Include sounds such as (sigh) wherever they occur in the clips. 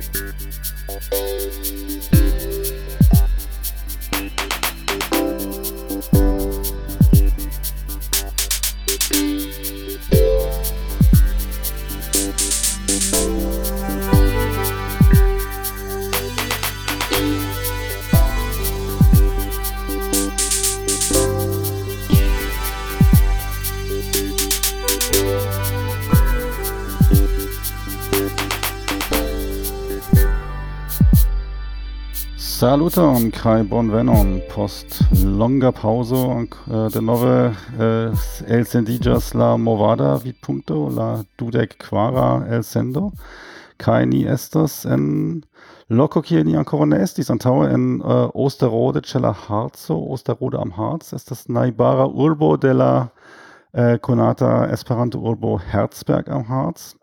Thank you. Saluton kai bonvenon post longa pauso uh, de nove uh, el sendigas la movada vid punto la dudek quara el sendo kai ni estas en loco kie ni ancora ne estis antaue en uh, Osterode ce la Harzo, Osterode am Harz, estas naibara urbo de la conata Esperanto urbo Herzberg am Harz.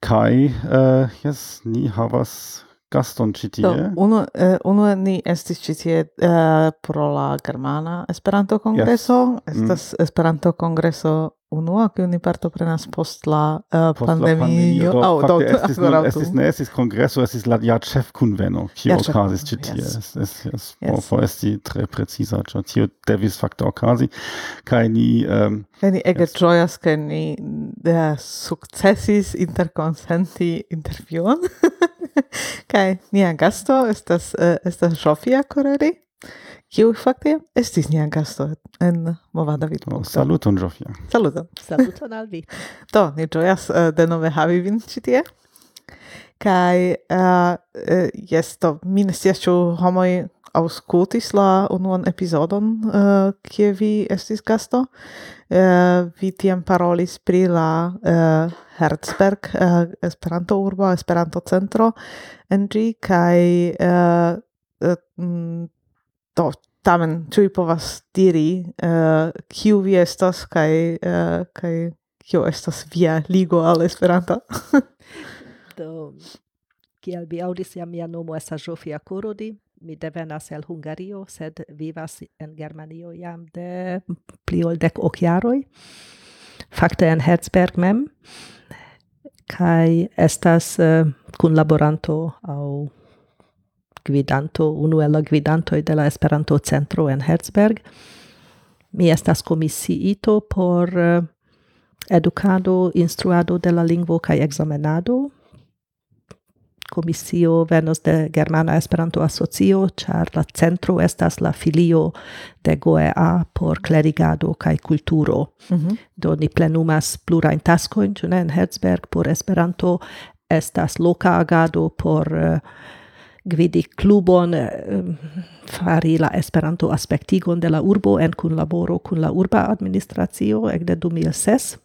Kai, uh, yes, ni havas gaston ĉi tie. Do, unu, eh, unu ni estis ĉi tie eh, pro la Germana Esperanto Kongreso, yes. Mm. estas mm. Esperanto Kongreso unua kiu ni partoprenas post la uh, post pandemio. La oh, do, (laughs) estis, ne, estis ne estis kongreso, estis la ja chef kunveno kiu ja, okazis ĉi tie. Yes. Es, es, yes. por esti tre preciza, ĉar tio devis fakte okazi kaj ni um, kaj ni ege ĝojas ke ni eh, sukcesis interkonsenti intervjuon. (laughs) (laughs) Kai nia gasto estas uh, estas Sofia Correri. Kiu fakte estis nia gasto en Movada oh, Vidpunkto. Oh, saluton Sofia. Saluton. (laughs) Saluton al vi. Do, ni ĝojas uh, denove havi vin ĉi tie. Kai uh, eh, uh, yes, do mi ne scias ĉu homoj auscultis la unuan epizodon, uh, eh, kie vi estis gasto, uh, vi tiam parolis pri la uh, Herzberg uh, Esperanto urbo, Esperanto centro en ĝi, kaj uh, uh, do, tamen, ciui povas diri uh, kiu vi estas, kaj uh, kaj kio estas via ligo al Esperanto? do, kiel vi aŭdis, jam mia nomo estas Zsófia Korodi, mi devenas el Hungario, sed vivas en Germanio jam de pli ol dek ok jaroj, fakte en Herzberg mem, kaj estas uh, kunlaboranto aŭ gvidanto, unu el la gvidantoj de la Esperanto-centro en Herzberg. Mi estas komisiito por eh, uh, educado, instruado de la lingvo kaj ekzamenado komisio venos de Germana Esperanto Asocio, ĉar la centro estas la filio de GOEA por klerigado kaj kulturo. Mm -hmm. Do ni plenumas plurajn taskojn, ĉu ne, en Herzberg por Esperanto estas loka agado por uh, gvidi klubon uh, fari la Esperanto aspektigon de la urbo en kunlaboro kun la urba administracio ekde 2006.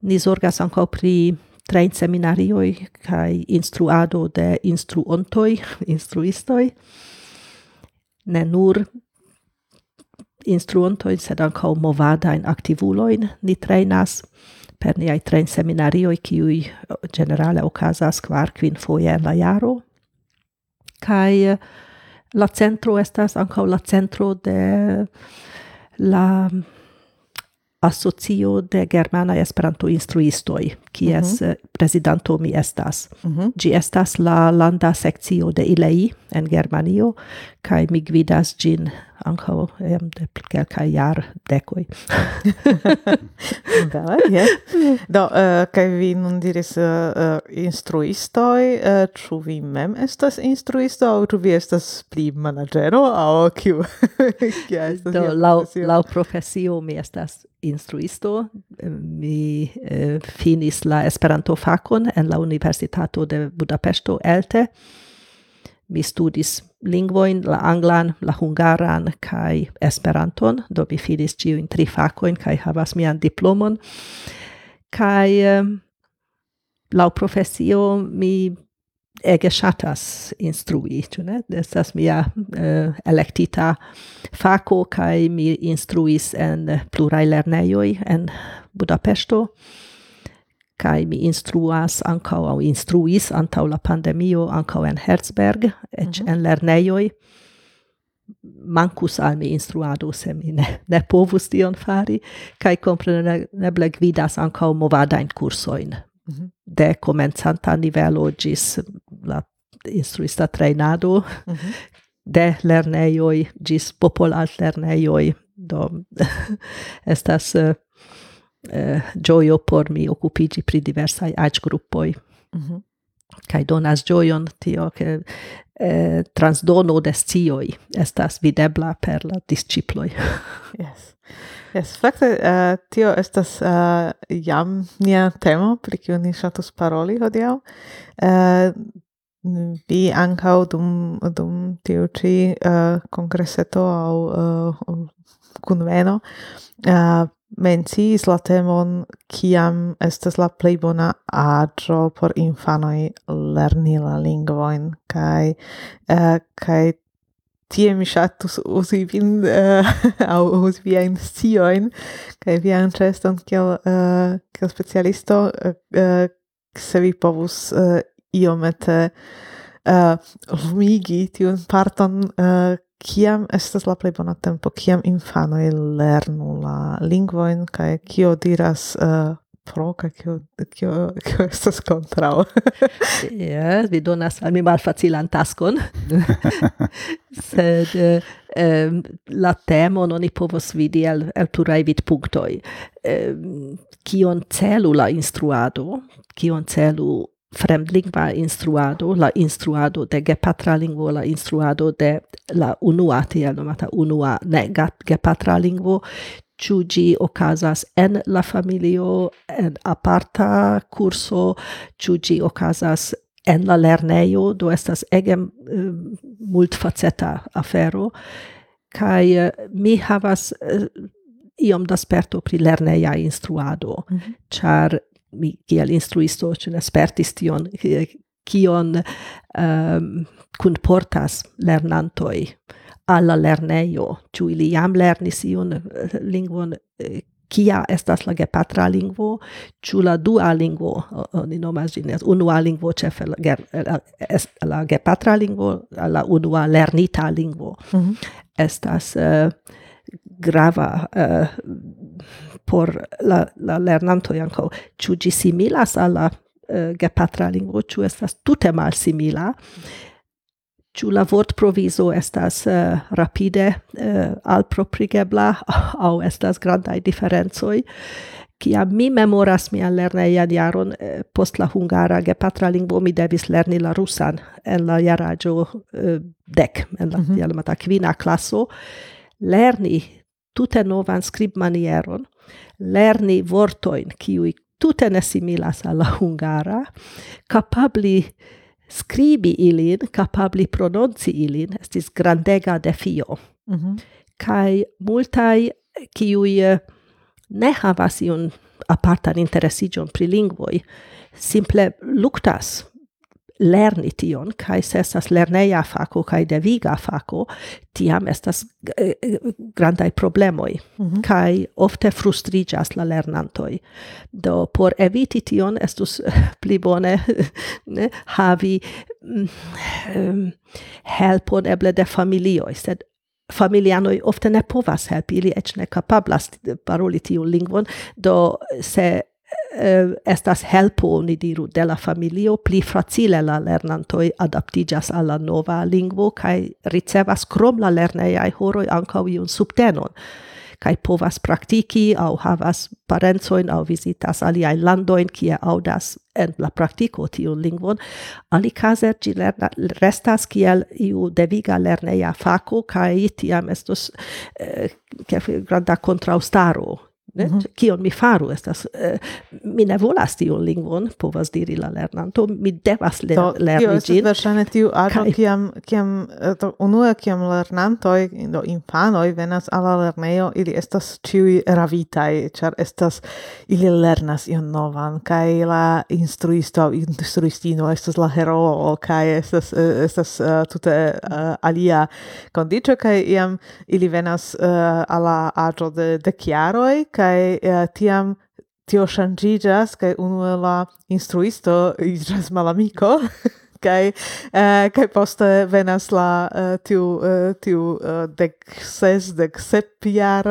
Ni zorgas ankaŭ pri trei seminarioj kai instruado de instruontoj, instruistoj, ne nur instruontojn, sed ankaŭ movadajn aktivulojn ni trejnas per niaj trejnseminarioj, kiuj ĝenerale okazas kvar kvin foje en la jaro. Kaj eh, la centro estas ankaŭ la centro de la asocio de germana esperanto instruistoj kies mm -hmm. Eh, prezidanto mi estas mm -hmm. Gi estas la landa sekcio de ilei en germanio kaj mi gvidas ĝin ankaŭ em de kelkaj jar dekoi bele (laughs) je do uh, kaj vi nun diris uh, uh, instruistoj uh, vi mem estas instruisto aŭ ĉu vi estas pli managero aŭ kiu (laughs) do laŭ laŭ profesio mi estas instruisto, eh, mi eh, finis la Esperanto fakon en la Universitato de budapesto elte. Mi studis lingvojn, la anglan, la hungaran kaj Esperanton, do mi finis ĉiujn tri fakojn kaj havas mian diplomon. Kaj eh, laŭ profesio mi ege shatas instrui, ne? Estas mia uh, electita faco, kai mi instruis en plurai lerneioi en Budapesto, kai mi instruas ancau au instruis antau la pandemio ancau en Herzberg et mm -hmm. en lerneioi mancus al mi instruado se mi ne, ne povus tion fari kai compreneble gvidas ancau movada in cursoin mhm. de comenzanta nivelo gis la instruista trainado mm -hmm. (laughs) de lerneioi gis popolalt lerneioi do (laughs) estas eh, eh, uh, uh, gioio por mi occupigi pri diversai age gruppoi mm -hmm. kaj donas gioion tio ke eh, transdono de scioi estas videbla per la disciploi (laughs) yes Yes, fakte uh, tio estas uh, jam nia temo pri kiu ni ŝatus paroli hodiaŭ. Uh, vi ankaŭ dum dum tiu ĉi uh, eh, kongreseto aŭ uh, eh, kunveno uh, eh, menciis la temon kiam estas la plej bona aĝo por infanoj lerni la lingvojn kaj uh, kaj tie mi ŝatus uzi vin (laughs) uh, aŭ uzi viajn sciojn kaj vian ĉeston kiel uh, kiel specialisto uh, se vi povus uh, iomete eh, uh, lumigi tiun parton uh, kiam estas la plej bona tempo kiam infanoj lernu la lingvojn kaj kio diras uh, pro kaj kio kio kio estas kontraŭ. (laughs) Jes vi donas al mi malfacilan taskon. (laughs) Sed uh, um, la temo non i povos vidi el, el pluraj vidpunktoj um, kion celu la instruado kion celu fremdlingva instruado, la instruado de gepatra lingvo, la instruado de la unua, tiel nomata unua, ne gepatra lingvo, ciu gi ocasas en la familio, en aparta curso, ciu gi ocasas en la lerneio, do estas ege eh, multfaceta afero, kaj eh, mi havas eh, iom da sperto pri lerneia instruado, mm -hmm. char mi kiel instruisto ĉu ne spertis tion kion um, kun portas lernantoj al la lernejo ĉu ili jam lernis iun eh, lingvon eh, kia estas la gepatra lingvo ĉu la dua lingvo oni nomas ĝin unua lingvo ĉefe la, la, la gepatra lingvo la unua lernita lingvo mm -hmm. estas uh, grava uh, por la, la lernanto ankaŭ ĉu ĝi similas al la eh, uh, gepatra lingvo ĉu estas tute malsimila. Ĉu la vortprovizo estas uh, rapide uh, alproprigebla (laughs) aŭ estas grandaj diferencoj. Kiam mi memoras mian lernejan jaron post la hungara gepatra lingvo mi devis lerni la rusan en la jaraĝo dek en la mm -hmm. kvina klaso. Lerni tute novan scribmanieron, lerni vortoin kiui tute ne similas alla hungara, capabli scribi ilin, capabli prononci ilin, estis grandega defio. Mm -hmm. Kai multai kiui eh, ne havas iun apartan interesigion pri lingvoi, simple luctas lerni tion, kai se estas lerneia faco, kai deviga faco, tiam estas eh, eh, grandai problemoi, mm -hmm. kai ofte frustrigas la lernantoi. Do, por eviti tion, estus (laughs) pli bone (laughs) ne, havi um, helpon eble de familioi, sed familianoi ofte ne povas helpi, ili ec ne capablas paroli tiu lingvon, do se eh, estas helpo, ni diru, de la familio, pli facile la lernantoj adaptiĝas al la nova lingvo kaj ricevas krom la lernejaj horoj ankaŭ iun subtenon kaj povas praktiki aŭ havas parencojn aŭ vizitas aliajn landojn kie aŭdas en la praktiko tiun lingvon. Alikaze ĝi lerna, restas kiel iu deviga lerneja fako kaj tiam estos eh, granda kontraŭstaro Net? Mm -hmm. Kion mi faru estas, eh, mi ne volas tiun lingvon, povas diri la lernanto, mi devas le do, lerni ĝin. Do, verŝajne tiu aĝo, kaj... kiam, kiam eh, do, unue kiam lernantoj, do infanoj venas al la lernejo, ili estas ĉiuj ravitaj, ĉar estas, ili lernas ion novan, kaj la instruisto aŭ instruistino estas la heroo, kaj estas, eh, estas uh, tute uh, alia kondiĉo, kaj iam ili venas uh, al la aĝo de dek jaroj, kai uh, tiam tio shangigas kai unu la instruisto iĝas malamiko (laughs) kai uh, kai poste venas la uh, tiu uh, tiu uh, dek ses dek sep jar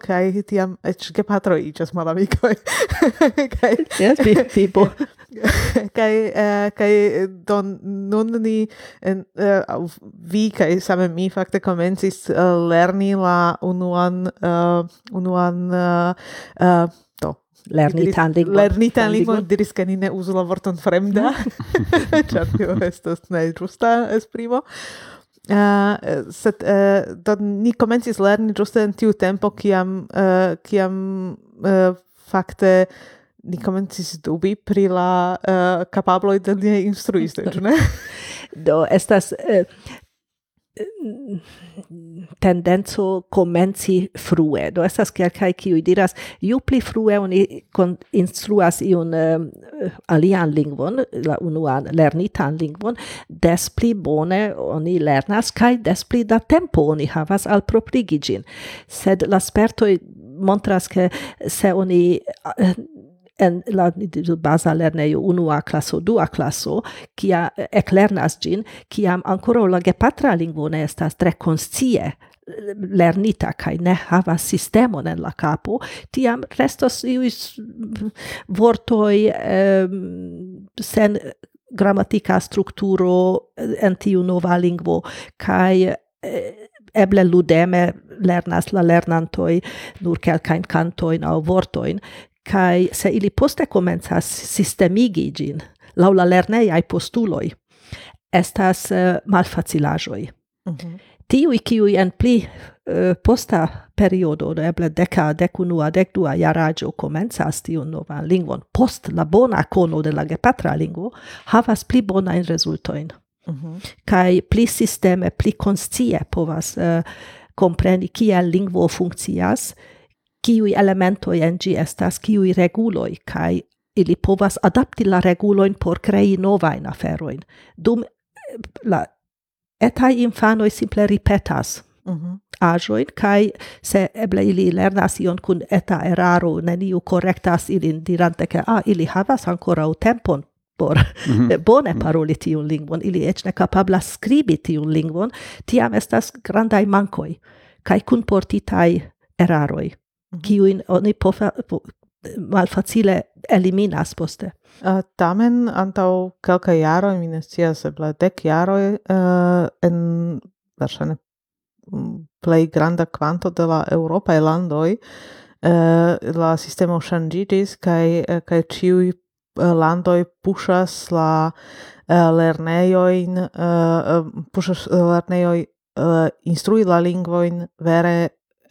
kai tiam eĉ gepatroj iĝas malamikoj. Kaj (laughs) kai yes, people (laughs) (laughs) kai uh, kai don non ni en uh, vi kai same mi fakte komencis uh, lerni la unuan uh, unuan uh, uh, to lernitan lingvon. Lernitan lingvon, diris che ni ne uso la vorton fremda, (laughs) (laughs) ĉar tio estas ne ĝusta esprimo. Uh, set, uh, do ni komencis lerni ĝuste en tiu tempo kiam uh, kiam uh, fakte uh, ni komencis dubi pri la eh, uh, capabloi de nia instruiste, ĉu ne? (laughs) (laughs) Do, estas eh, tendenco komenci frue. Do estas kelkaj kiuj diras, ju pli frue oni instruas iun uh, alian lingvon, la unuan lernitan lingvon, des pli bone oni lernas kaj des pli da tempo oni havas al proprigi ĝin. Sed la spertoj montras ke se oni eh, en la baza lernejo unua klaso, dua klaso, kia eh, eklernas ĝin, kiam ankoraŭ la gepatra lingvo ne estas tre konscie eh, lernita kaj ne havas sistemon en la kapo, tiam restos iuj vortoj eh, sen gramatika strukturo eh, en tiu nova lingvo kaj eh, eble ludeme lernas la lernantoj nur kelkajn kantojn aŭ vortojn. Kai se ili poste comenzas sistemigi gin lau la lernei ai postuloi estas uh, malfacilajoi. Mm -hmm. Kiui en pli uh, posta periodo, do eble deca, decunua, decdua jaragio comenzas tiu nova lingvon, post la bona cono de la gepatra lingvo, havas pli bona in resultoin. Mm -hmm. Kai pli sisteme, pli conscie povas uh, compreni kiel lingvo funkcias, kiui elementoi en gi estas, kiui reguloi, kai ili povas adapti la reguloin por crei novain aferoin. Dum eh, la etai infanoi simple ripetas mm -hmm. ajoin, kai se eble ili lernas ion kun eta eraro, neniu correctas ilin dirante che, ah, ili havas ancora o tempon por mm -hmm. (laughs) bone paroli tiun lingvon, ili ec ne capablas scribi tiun lingvon, tiam estas grandai mancoi, kai kun portitai eraroi. Mhm. kiujn oni pofa, po, malfacile eliminas poste. Uh, tamen antaŭ kelkaj jaroj, mi ne scias, eble dek jaroj uh, e, en verŝajne plej granda kvanto de la eŭropaj landoj uh, la sistemo ŝanĝiĝis kaj e, kaj ĉiuj landoj puŝas la lernejojn puŝas lernejoj instrui la lingvojn vere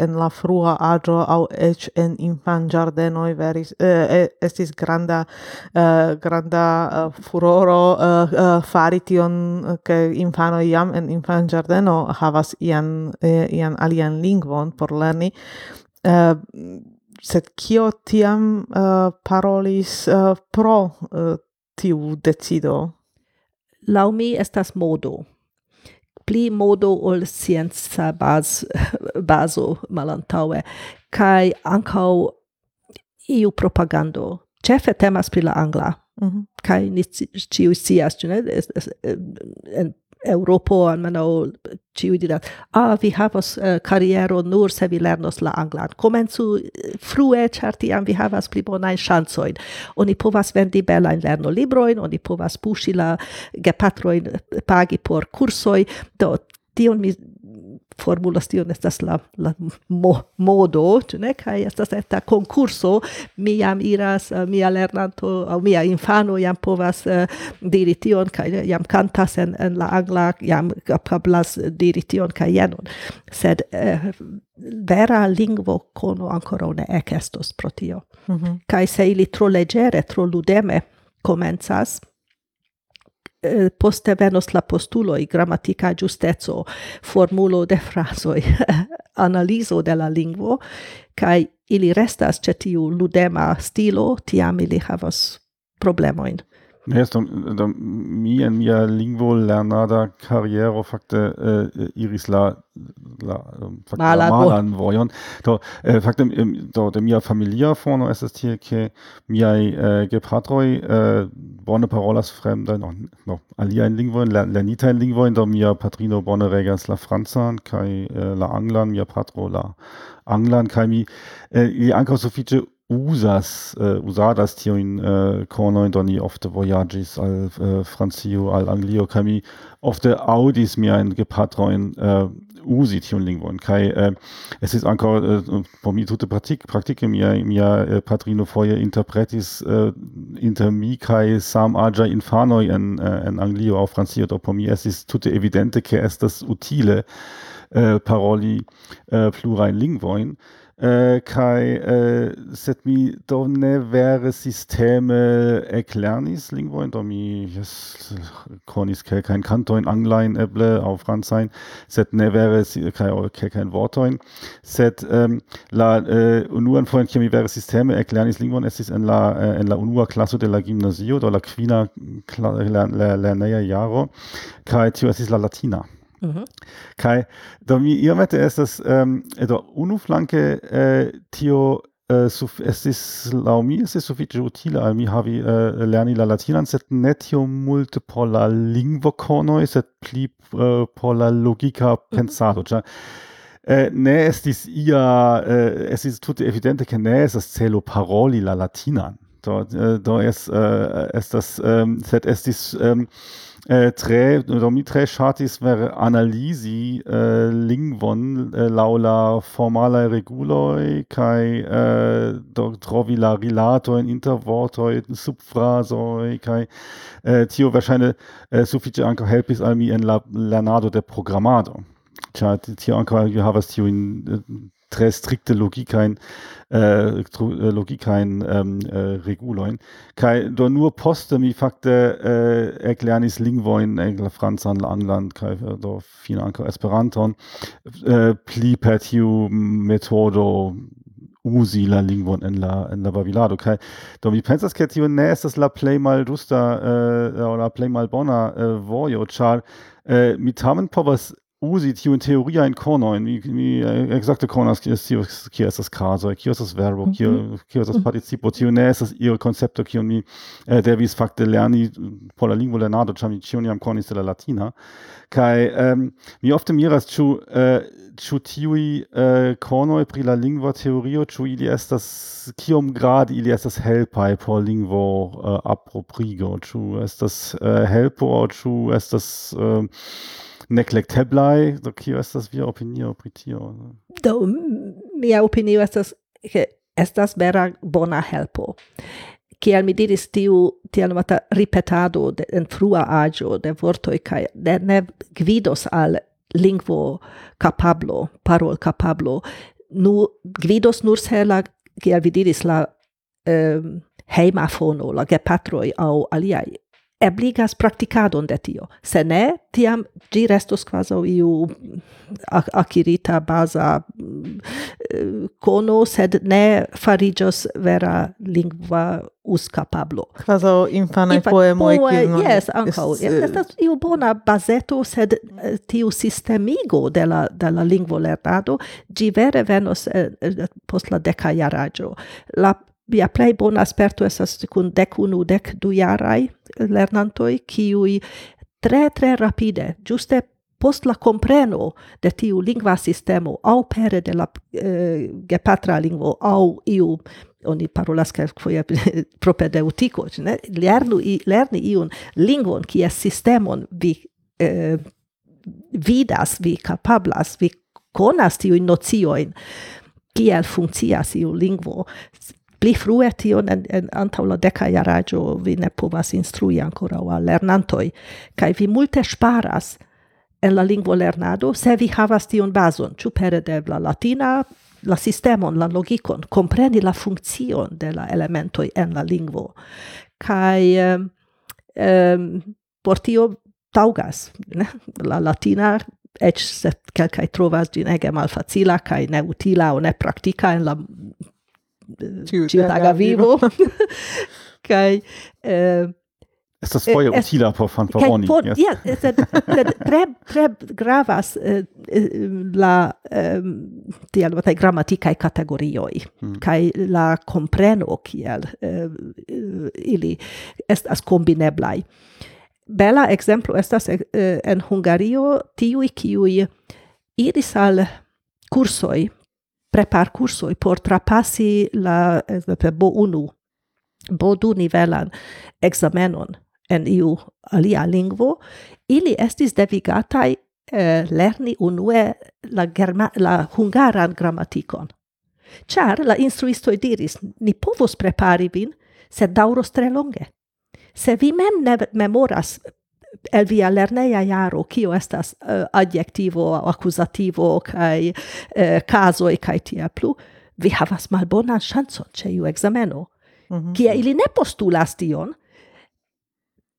en la frua agio au ec en infan giardenoi veris eh, estis granda eh, granda uh, furoro eh, eh, fari tion eh, che infano iam en infan giardeno havas ian eh, ian alian lingvon por lerni eh, sed kio tiam uh, parolis uh, pro uh, tiu decido? Laumi estas modo. pli modo ol scienca baz, bazo malantaŭe kaj ankaŭ iu propagando. Ĉefe temas pri la angla. Mm -hmm. Kaj ni ne? En Europo almeno ci diras ah vi havas uh, carriero nur se vi lernos la anglan komencu frue certi am vi havas pli bona chancoin oni povas vendi bela in lerno libroin oni povas pushi la gepatroin pagi por kursoi do tion mi formulas tion estas la, la mo, modo? Kaj estas eta konkurso, mi jam iras, uh, mia lernanto aŭ mia infano jam povas uh, diri tion kaj jam kantas en, en la angla, jam kapablas diri tion kaj jenon. Sed uh, vera lingvo kono ancora ne ekestos pro tio. Mm -hmm. Kaj se ili tro leggere, tro ludeme komencas, Eh, Eh, poste venos la i grammatica giustezzo, formulo de frasoi, (laughs) analizo de la lingvo, kai ili restas cetiu ludema stilo, tiam ili havas problemoin. Ne, ist da, mi en mia lingvo lernada carriero fakte uh, iris la la fakte Malan, malan vojon. Do uh, fakte do de mia familia fono estas tie ke miaj uh, gepatroj uh, bone parolas fremda no no alia in lingvo la la nita in lingvo in mia patrino bone regas la franzan kai uh, la anglan mia patro la anglan kai mi uh, i anko sufice usas, äh, usadas Tion äh, konojn, do of the Voyages al äh, Francio, al Anglio, Cami of the Audis aŭdis ein gepatrojn äh, Usi Tion lingvojn. Kai äh, es ankaŭ eh, äh, mi tute praktik, praktike mia, mia äh, patrino foje interpretis äh, inter mi Kai kaj samaĝaj infanoj en, äh, en Anglio auf Francio, do por es estis tute evidente, ke es das utile äh, paroli äh, eh, plurajn lingvojn äh, kaj äh, set mi do ne vere Systeme erklärnis lingvojn, do mi yes, konis ke kein kantoin anglajn eble auf aŭ francajn, set ne vere ke kein wortoin set um, la äh, unuan fojon kiam chemi vere sisteme erklärnis es estis en la äh, en la unua klaso de la gymnasio do la quina lerneja jaro, kaj tio estis la latina. Mhm. Kai, do mi iometes das ähm do unu flanke äh, tio äh, suf, estis laŭ mi estis sufiĉe utile al mi havi äh, lerni la latinan, sed ne tio multe por la lingvokonoj, sed pli äh, por la logika mhm. pensado, mm -hmm. ĉar eh, ne estis ia eh, ist tutte evidente che ne estas celo paroli la latinan. Do, eh, do es, eh, estas, ähm, sed estis ähm, äh, tre do mi tre chatis ver äh, lingvon äh, laula formala reguloi kai äh, do trovi la rilato in intervortoi subfrasoi kai äh, tio wahrscheinlich äh, suffice anche helpis al mi en lernado de programmado. Tja, tio vi havas tio in äh, tre strikte logikein äh, äh logikein ähm, äh, reguloin kai do nur poste mi fakte äh, erklernis lingvoin engla franzan anland kai do fin anko esperanton äh, pli per tiu metodo usi la lingvon en la en la babilado. Kai do mi pensas ke tiu ne estas la play mal dusta äh, oder play mal bona äh, vojo char äh, mi tamen povas pozitivno teorija in konoj. Mi, mi ekzakte konas, das estas kazoj, kje estas verbo, kje mhm. estas mhm. participo. Tio ne estas iel koncepto, kion mi äh, wie es fakte lerni pola lingua lingvo lernado, ĉar mi ĉion jam konis de la latina. Kaj um, ähm, mi ofte miras, ĉu uh, äh, ĉu tiuj uh, äh, konoj pri la lingua Theorio, chu ili es estas kiom grad ili estas helpaj por lingvo uh, aproprigo, es das, äh, helpo chu es das, uh, ähm, neglecteblai, do kio estas via opinio pri tio? Do, mia opinio estas ke estas vera bona helpo. Kiel mi diris tiu tiel mata ripetado de, en frua agio de vortoi, kai ne, ne gvidos al lingvo capablo, parol capablo, nu gvidos nur se la kiel vi diris la um, heima fono, la gepatroi au aliai ebligas practicadon de tio. Se ne, tiam gi restos quasi iu acquirita basa cono, sed ne farigios vera lingua us capablo. Quasi infanae Infa poemoi. Poe, yes, ancao. Estas iu bona baseto, sed eh, tiu sistemigo de la, de la lingvo lernado, gi vere venos eh, eh, post la deca iaraggio. La via plei bon asperto esas cun dec unu, dec du jarai lernantoi, kiui tre, tre rapide, giuste post la compreno de tiu lingua sistemo, au pere de la eh, gepatra lingvo, au iu oni parolas (laughs) de utico, ne? Lernu, i, lerni iun lingvon, kie sistemon vi eh, vidas, vi capablas, vi conas tiu nocioin, kiel funkcias iu lingvo, pli frue tion en, en antau la deca iaraggio vi ne povas instrui ancora o lernantoi, cae vi multe sparas en la lingvo lernado se vi havas tion bason, ciu pere de la latina, la sistemon, la logikon, compreni la funkcion de la elementoi en la lingvo. Cae um, por tio taugas, ne? la latina ec se quelcae trovas gin ege malfacila, cae neutila o nepraktika en la ciutaga vivo. (laughs) Kai eh, Estas foje eh, es, utila por fanfaroni. Por, yes. Ja, eh, sed, sed tre, tre gravas eh, eh la um, tiel vataj grammaticae kategorioi Hmm. Kai la compreno kiel eh, ili estas combineblai. Bela exemplo estas eh, en Hungario tiui kiui iris al cursoi prepar cursoi por trapassi la exemple, bo unu, bo du nivelan examenon en iu alia lingvo, ili estis devigatai eh, lerni unue la, germa, la hungaran grammaticon. Char la instruistoi diris, ni povos prepari vin, sed dauros tre longe. Se vi mem ne memoras elviar lernea jaro kio estas uh, adjektivo akuzativo kai uh, kazoj kaj tiel plu vi havas malbonan ŝancon ĉe iu ekzameno mm -hmm. kie ili ne postulas tion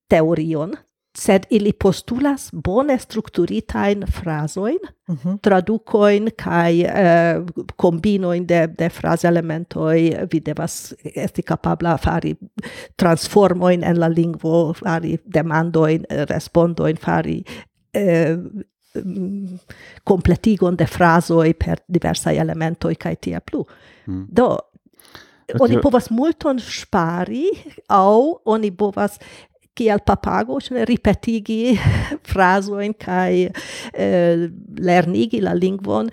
teorion sed ili postulas bone strukturitajn frazojn, mm -hmm. tradukojn kaj eh, kombinojn de, de frazelementoj. Vi devas esti kapabla fari transformojn en la lingvo, fari demandojn, respondojn, fari eh, kompletigon de frazoj per diversaj elementoj kaj tia plu. Mm. Do, oni povas multon spari, aŭ oni povas kiel papago, cioè ripetigi (laughs) frasoin kai eh, lernigi la lingvon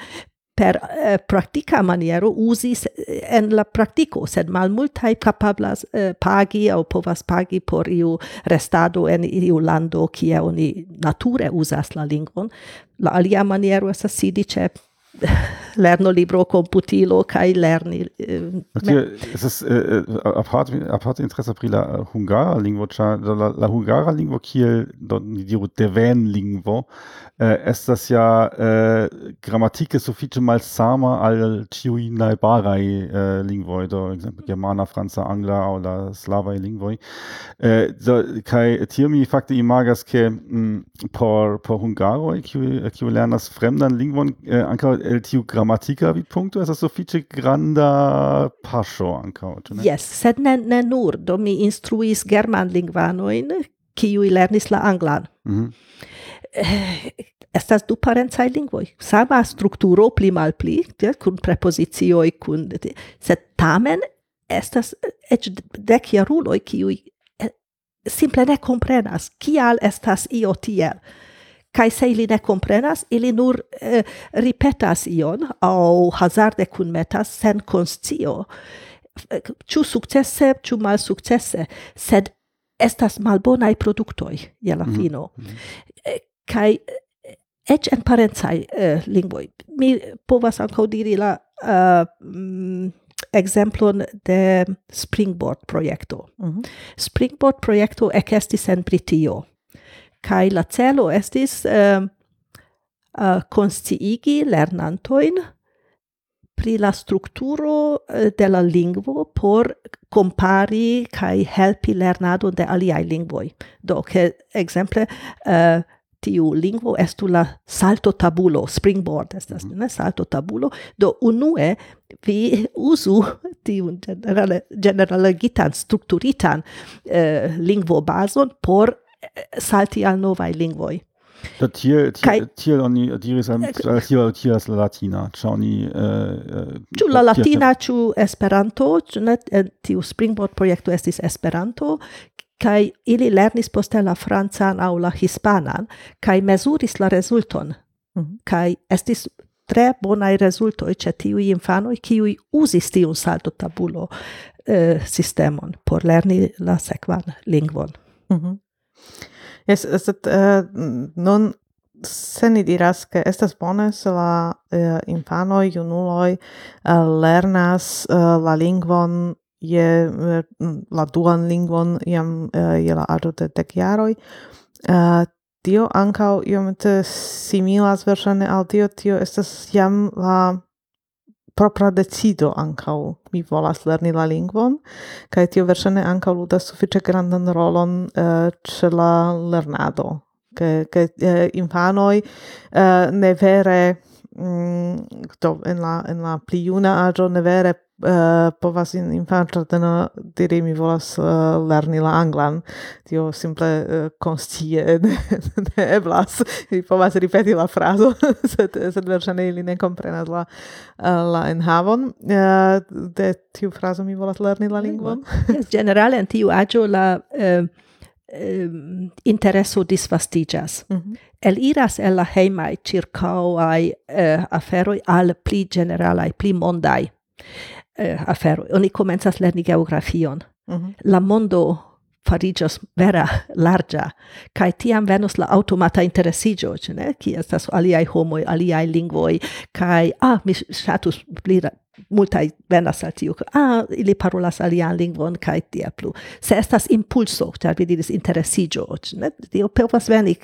per eh, pratica maniero usi en la practico, sed malmultai capablas eh, pagi au povas pagi por iu restado en iu lando kie oni nature usas la lingvon. La alia maniero estas sidi ce lerno libro computilo kai lerni uh, es ist äh, apart apart interesse pri la hungara lingvo cha la, la hungara lingvo kiel di diru deven lingvo äh, es das ja äh, grammatike sufiĉe malsama al ĉiuj najbaraj äh, lingvoj do ekzemple germana franca angla aŭ la slavaj lingvoj äh, so, kaj tio fakte imagas ke mm, por por hungaroj kiuj lernas fremdan lingvon äh, ankaŭ el tiu gramatika vidpunkto estas sufiĉe granda paŝo ankaŭ, ĉu ne? Yes, sed ne, ne nur, do mi instruis germanlingvanojn, kiuj lernis la anglan. Mm -hmm. Estas du parencaj lingvoj, sama strukturo pli malpli, ja, kun prepozicioj, kun sed tamen estas eh, eĉ dek jaruloj kiuj eh, simple ne komprenas kial estas io tiel. kai se ili ne comprenas, ili nur eh, ripetas ion au hazarde kun metas sen conscio. Ciu successe, ciu mal successe, sed estas malbonai productoi, je la mhm. fino. Mm -hmm. Kai eh, ec en parenzai eh, lingvoi. Mi povas ankaŭ diri la uh, mm, exemplon de Springboard projekto. Mm -hmm. Springboard projekto ekestis en Britio Kai la celo estis eh, uh, consciigi lernantoin pri la strukturo eh, de la lingvo por compari kai helpi lernado de aliai lingvoi. Do, che exemple, uh, eh, tiu lingvo estu la salto tabulo, springboard estas, mm -hmm. ne, salto tabulo, do unue vi usu tiun generale, generaligitan, strukturitan eh, uh, lingvo bazon por salti al novaj lingvoj. Tiel, tiel, tiel oni diris al tio la latina, ĉu oni ĉu la latina ĉu Esperanto, ĉu ne e, tiu Springboard projekto estis Esperanto, kaj ili lernis poste la francan aŭ la hispanan kaj mezuris la rezulton. Mhm. Kaj estis tre bonaj rezultoj ĉe tiuj infanoj kiuj uzis tiun saltotabulo eh, sistemon por lerni la sekvan lingvon. Mm -hmm. Yes, sed uh, eh, nun se ni diras ke estas bone se la uh, infanoj, junuloj uh, lernas uh, la lingvon je uh, la duan lingvon jam uh, je la aĝo de dek jaroj. Uh, tio ankaŭ iomete similas verŝajne al tio, tio estas jam la propra decido ancau mi volas lerni la lingvon kaj tio verŝajne ankaŭ ludas sufiĉe grandan rolon eh, ĉe la lernado. Ke ke eh, infanoj eh, ne vere mm, do en la en la pli juna aĝo ne vere uh, povas in infantro teno diri mi volas uh, lerni la anglan. Tio simple uh, constie (laughs) ne, eblas. Mi povas ripeti la frazo. (laughs) Sed, sed versane ili ne comprenas la, la enhavon. De tiu frazo mi volas lerni la lingvon. Yes, generale in tiu agio la um, intereso disvastigas. Mm -hmm. El iras el la heimai circau ai uh, aferoi al pli generalai, pli mondai uh, aferoi. Oni comenzas lerni geografion. Mm -hmm. La mondo farigios vera larga, kai tiam venus la automata interessigio, ne? Ki estas aliai homoi, aliai lingvoi, kai, ah, mi shatus pli multai venas al tiu, ah, ili parolas alian lingvon, kai tia plu. Se estas impulso, char vi diris interessigio, ne? Tio povas veni,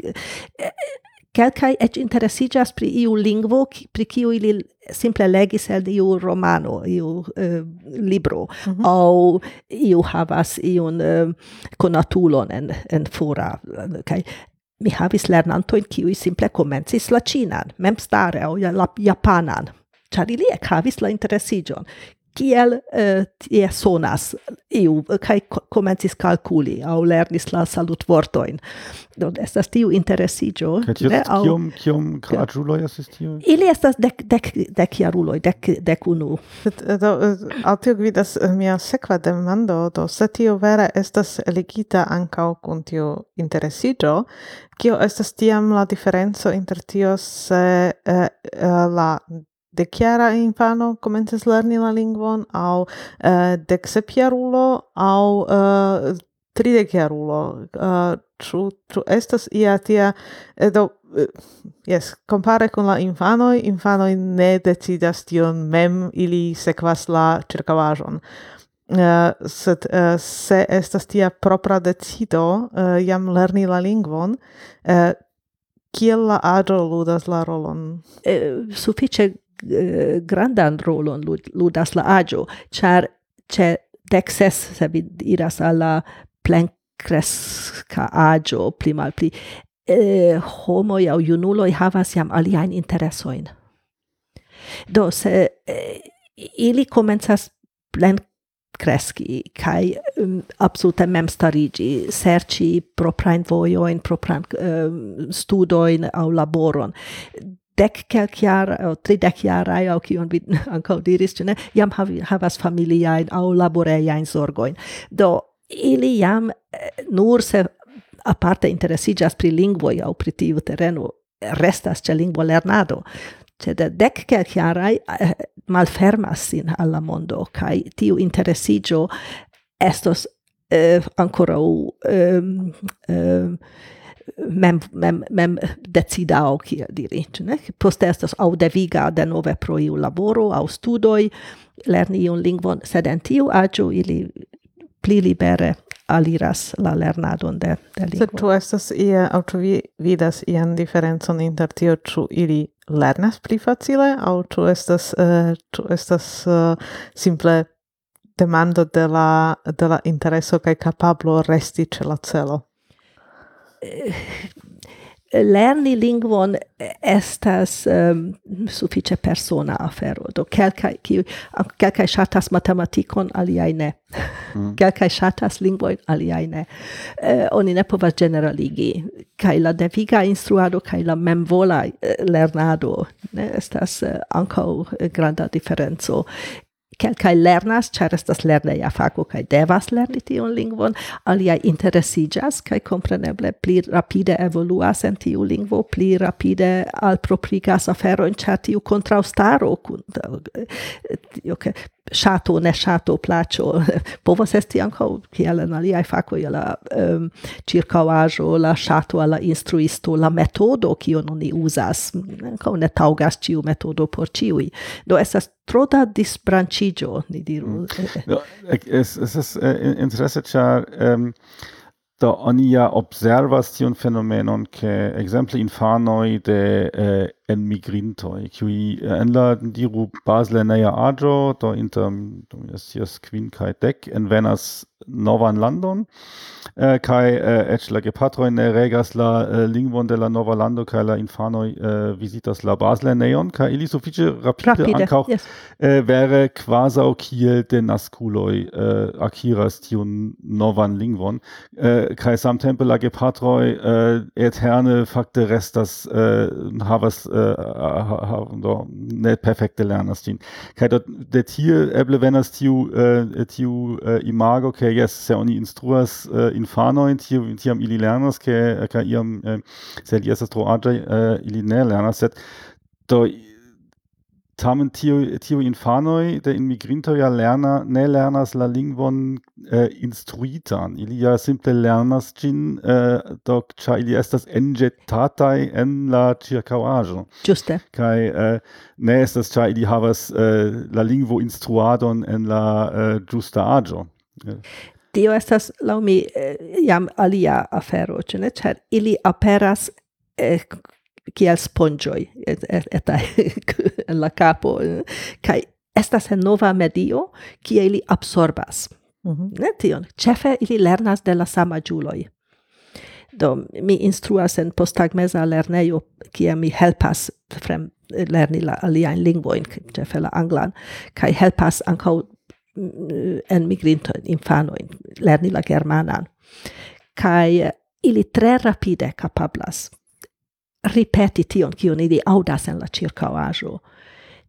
Kelkai et interessigas pri iu lingvo, pri kiu ili simple legis el iu romano, iu uh, libro, mm -hmm. au iu havas iun uh, conatulon en, en fora. Okay? Mi havis lernantoin kiui simple comencis la cinan, mem stare, au la japanan, char ili ec havis la interessigion kiel uh, tie sonas. Iu kai komencis kalkuli au lernis la salut vortoin do estas tiu interesiĝo ne aŭ kiom kiom graĝuloj estas tio? Ili estas dek dek dek jaruloj dek dek unu. (laughs) Do al tio gvidas mia sekva demando do se tio vera estas eligita ankaŭ kun tiu interesiĝo kio estas tiam la diferenco inter tio se eh, la de chiara infano comences lerni la lingvon au eh, de sepiarulo au eh, chiarulo eh, uh, tu, ĉu estas ia tia edo do Yes, compare con la infano infano ne decidas tion mem, ili sequas la circavajon. Uh, sed uh, se estas tia propra decido uh, jam lerni la lingvon, uh, kiel la agio ludas la rolon? E, sufiĉe grandan rolon ludas la aĝo, ĉar ĉe dek ses se vi iras al la plenkreska aĝo pli eh, homoj aŭ junuloj havas jam aliajn interesojn. Do se eh, ili komencas plenkreski kaj um, absolute memstariĝi, serĉi proprajn vojojn, propran um, e, studojn aŭ laboron. dec kelk jara o tridec jara au kion vi (laughs) anco diris ĉu ne? Jam havi, havas familiajn aŭ laborejajn sorgoin do ili jam nur se aparte interesiĝas pri lingvoj au pri tiu terreno restas ce lingvo lernado. Ce de dek kelkjaraj eh, malfermas sin alla mondo kai tiu interesiĝo estos eh, ankoraŭ eh, eh, mem mem mem decida o ki diri ne post estas au deviga de nove pro iu laboro au studoi lerni iun lingvon sed en tiu agio ili pli libere aliras la lernadon de, de lingvo. Sed tu estas ia, au tu vi vidas ian diferencon inter tio tu ili lernas pli facile, au tu estas, uh, estas uh, simple demando de la, de la intereso kai capablo resti ce la celo? lerni lingvon estas um, sufiĉe persona afero. Do kelkaj kiu kelkaj ŝatas matematikon aliaj ne. Mm. (laughs) kelkaj ŝatas lingvojn aliaj ne. Eh, oni ne povas ĝeneraligi. Kaj la deviga instruado kaj la memvola eh, lernado ne estas eh, ankaŭ eh, granda diferenco. Kelkaj lernas, ĉar estas lerneja fako kaj devas lerni tiun lingvon, aliaj interesiĝas kaj kompreneble pli rapide evoluas en tiu lingvo, pli rapide alproprigas aferojn, ĉar tiu kontraŭstaro kun eh, eh, eh, okay, sátó ne sátó pláčo (laughs) povozestianka, ki je na lijajfaku, je la um, čirkavažo, la šato, la instruisto, la metodo, ki jo oni uzas, ne taugas čiu metodo por čiui. Do esas troda disbranchigio, ni diru. Hmm. Eh, eh. Ez es, es es eh, interesse, char um, do observas tion fenomenon, ke exemple infanoi de uh, en emigrintoj, qui äh, en la diru bazlerneja aĝo, do inter do mi estas kvin kaj dek, envenas novan landon. Äh, eh, kaj eh, äh, eĉ la gepatroj ne regas la eh, lingvon de la nova lando kaj la infanoj eh, vizitas la bazlernejon kaj ili sufiĉe rapide, rapide ankaŭ yes. eh, vere kvazaŭ kiel denaskuloj eh, akiras tiun novan lingvon. Eh, kaj samtempe la gepatroj eh, eterne fakte restas eh, havas Äh, do ne perfekte lernas tin kaj do de tie eble venas tiu äh, tiu äh, imago ke jes se oni instruas infanojn tiu tiam ili lernas ke ka iam se li estas tro aĝaj ili ne lernas sed do tamen tiu tiu infanoj de inmigrintoj ja lerna ne lernas la lingvon eh, instruitan ili ja simple lernas ĝin eh, äh, do ĉar ili estas enĵetataj en la ĉirkaŭaĵo ĝuste kaj eh, ne estas ĉar ili havas eh, la lingvo instruadon en la eh, ĝusta aĝo. Tio estas laŭ mi eh, jam alia afero, ĉu ne? Ĉar ili aperas eh, kiel spongioi et, etai (laughs) en la capo eh? kai estas en nova medio kie ili absorbas. Mm ne tion. Ĉefe ili lernas de la sama ĝuloj. Do mi instruas en postagmeza lernejo kie mi helpas frem lerni la aliajn lingvojn ĉefe la anglan kaj helpas ankaŭ mm, en migrintojn infanojn lerni la germanan. Kai eh, ili tre rapide capablas ripeti tion kion ili audas en la ĉirkaŭaĵo.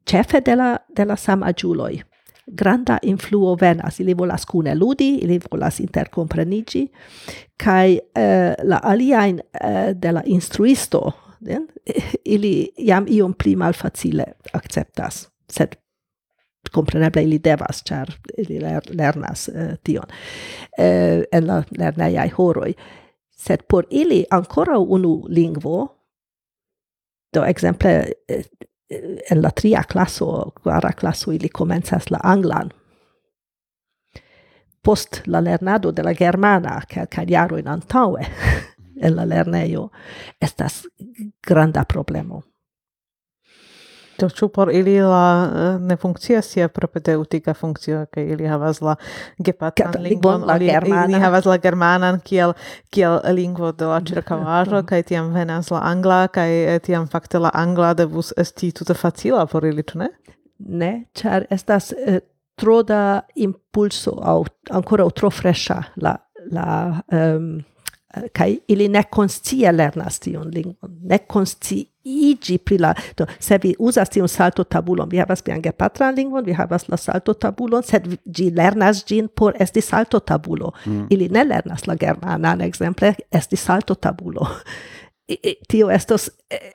Ĉefe de la de la samaĝuloj granda influo venas, ili volas cune ludi, ili volas intercomprenigi kai eh, la aliajn eh, de la instruisto, den, (laughs) ili jam iom pli malfacile acceptas, sed compreneble ili devas, char ili ler, lernas eh, tion eh, en la lerneiai horoi. Sed por ili ancora unu lingvo Do exemple en la tria classo, quara classo ili comenzas la anglan. Post la lernado de la germana, kelkaj in antaue en la lerneio estas granda problemo. Do ĉu por ili la eh, ne funkcias sia propedeutika funkcio ke ili havas la gepatan lingvon, la ili havas la germanan kiel kiel lingvo de la (laughs) ĉirkaŭaĵo kaj tiam venas la angla kaj eh, tiam fakte la angla devus esti tute facila por ili, ĉu ne? Ne, ĉar estas eh, tro da impulso aŭ ankoraŭ tro freŝa la la um, Eh, kai ili ne konscie lernas tion lingvon, ne konsciigi pri la, do, se vi uzas tion salto tabulon, vi havas vian gepatran lingvon, vi havas la salto tabulon, sed gi lernas gin por esti salto tabulo. Mm. Ili ne lernas la germanan, exemple, esti salto tabulo. I, I, tio estos eh,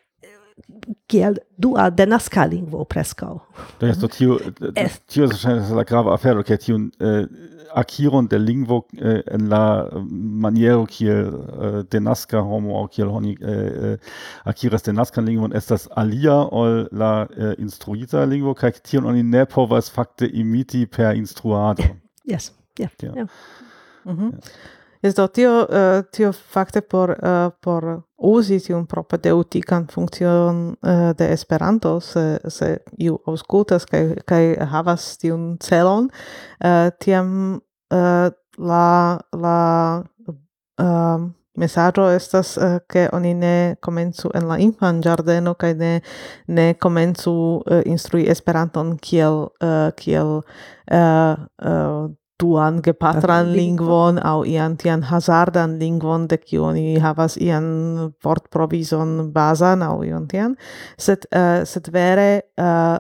kiel dua denaska lingvo preskaŭ. Do, tiu, tiu, tio tiu, tiu, tiu, tiu, tiu, tiu, tiu, akiron de lingvo eh, en la mm, maniero kiel eh, denaska homo aŭ kiel oni eh, eh akiras denaskan lingvon estas alia ol la eh, instruita lingvo kaj tion oni ne povas fakte imiti per instruado. (laughs) Yes, yeah. yeah. yeah. Mm -hmm. yeah. Es do tio, uh, tio fakte por, uh, por uzi tiun propedeutikan funkcion uh, eh, de Esperanto, se, se iu aŭskultas kai, kaj havas tiun celon, uh, tiam uh, la, la uh, mesaĝo estas uh, ke oni ne komencu en la infan ĝardeno kaj ne ne komencu uh, instrui Esperanton kiel uh, kiel uh, uh, duan gepatran lingvon au ian tian hazardan lingvon de kiu oni havas ian vortprovizon bazan au ion tian. Sed uh, sed vere uh,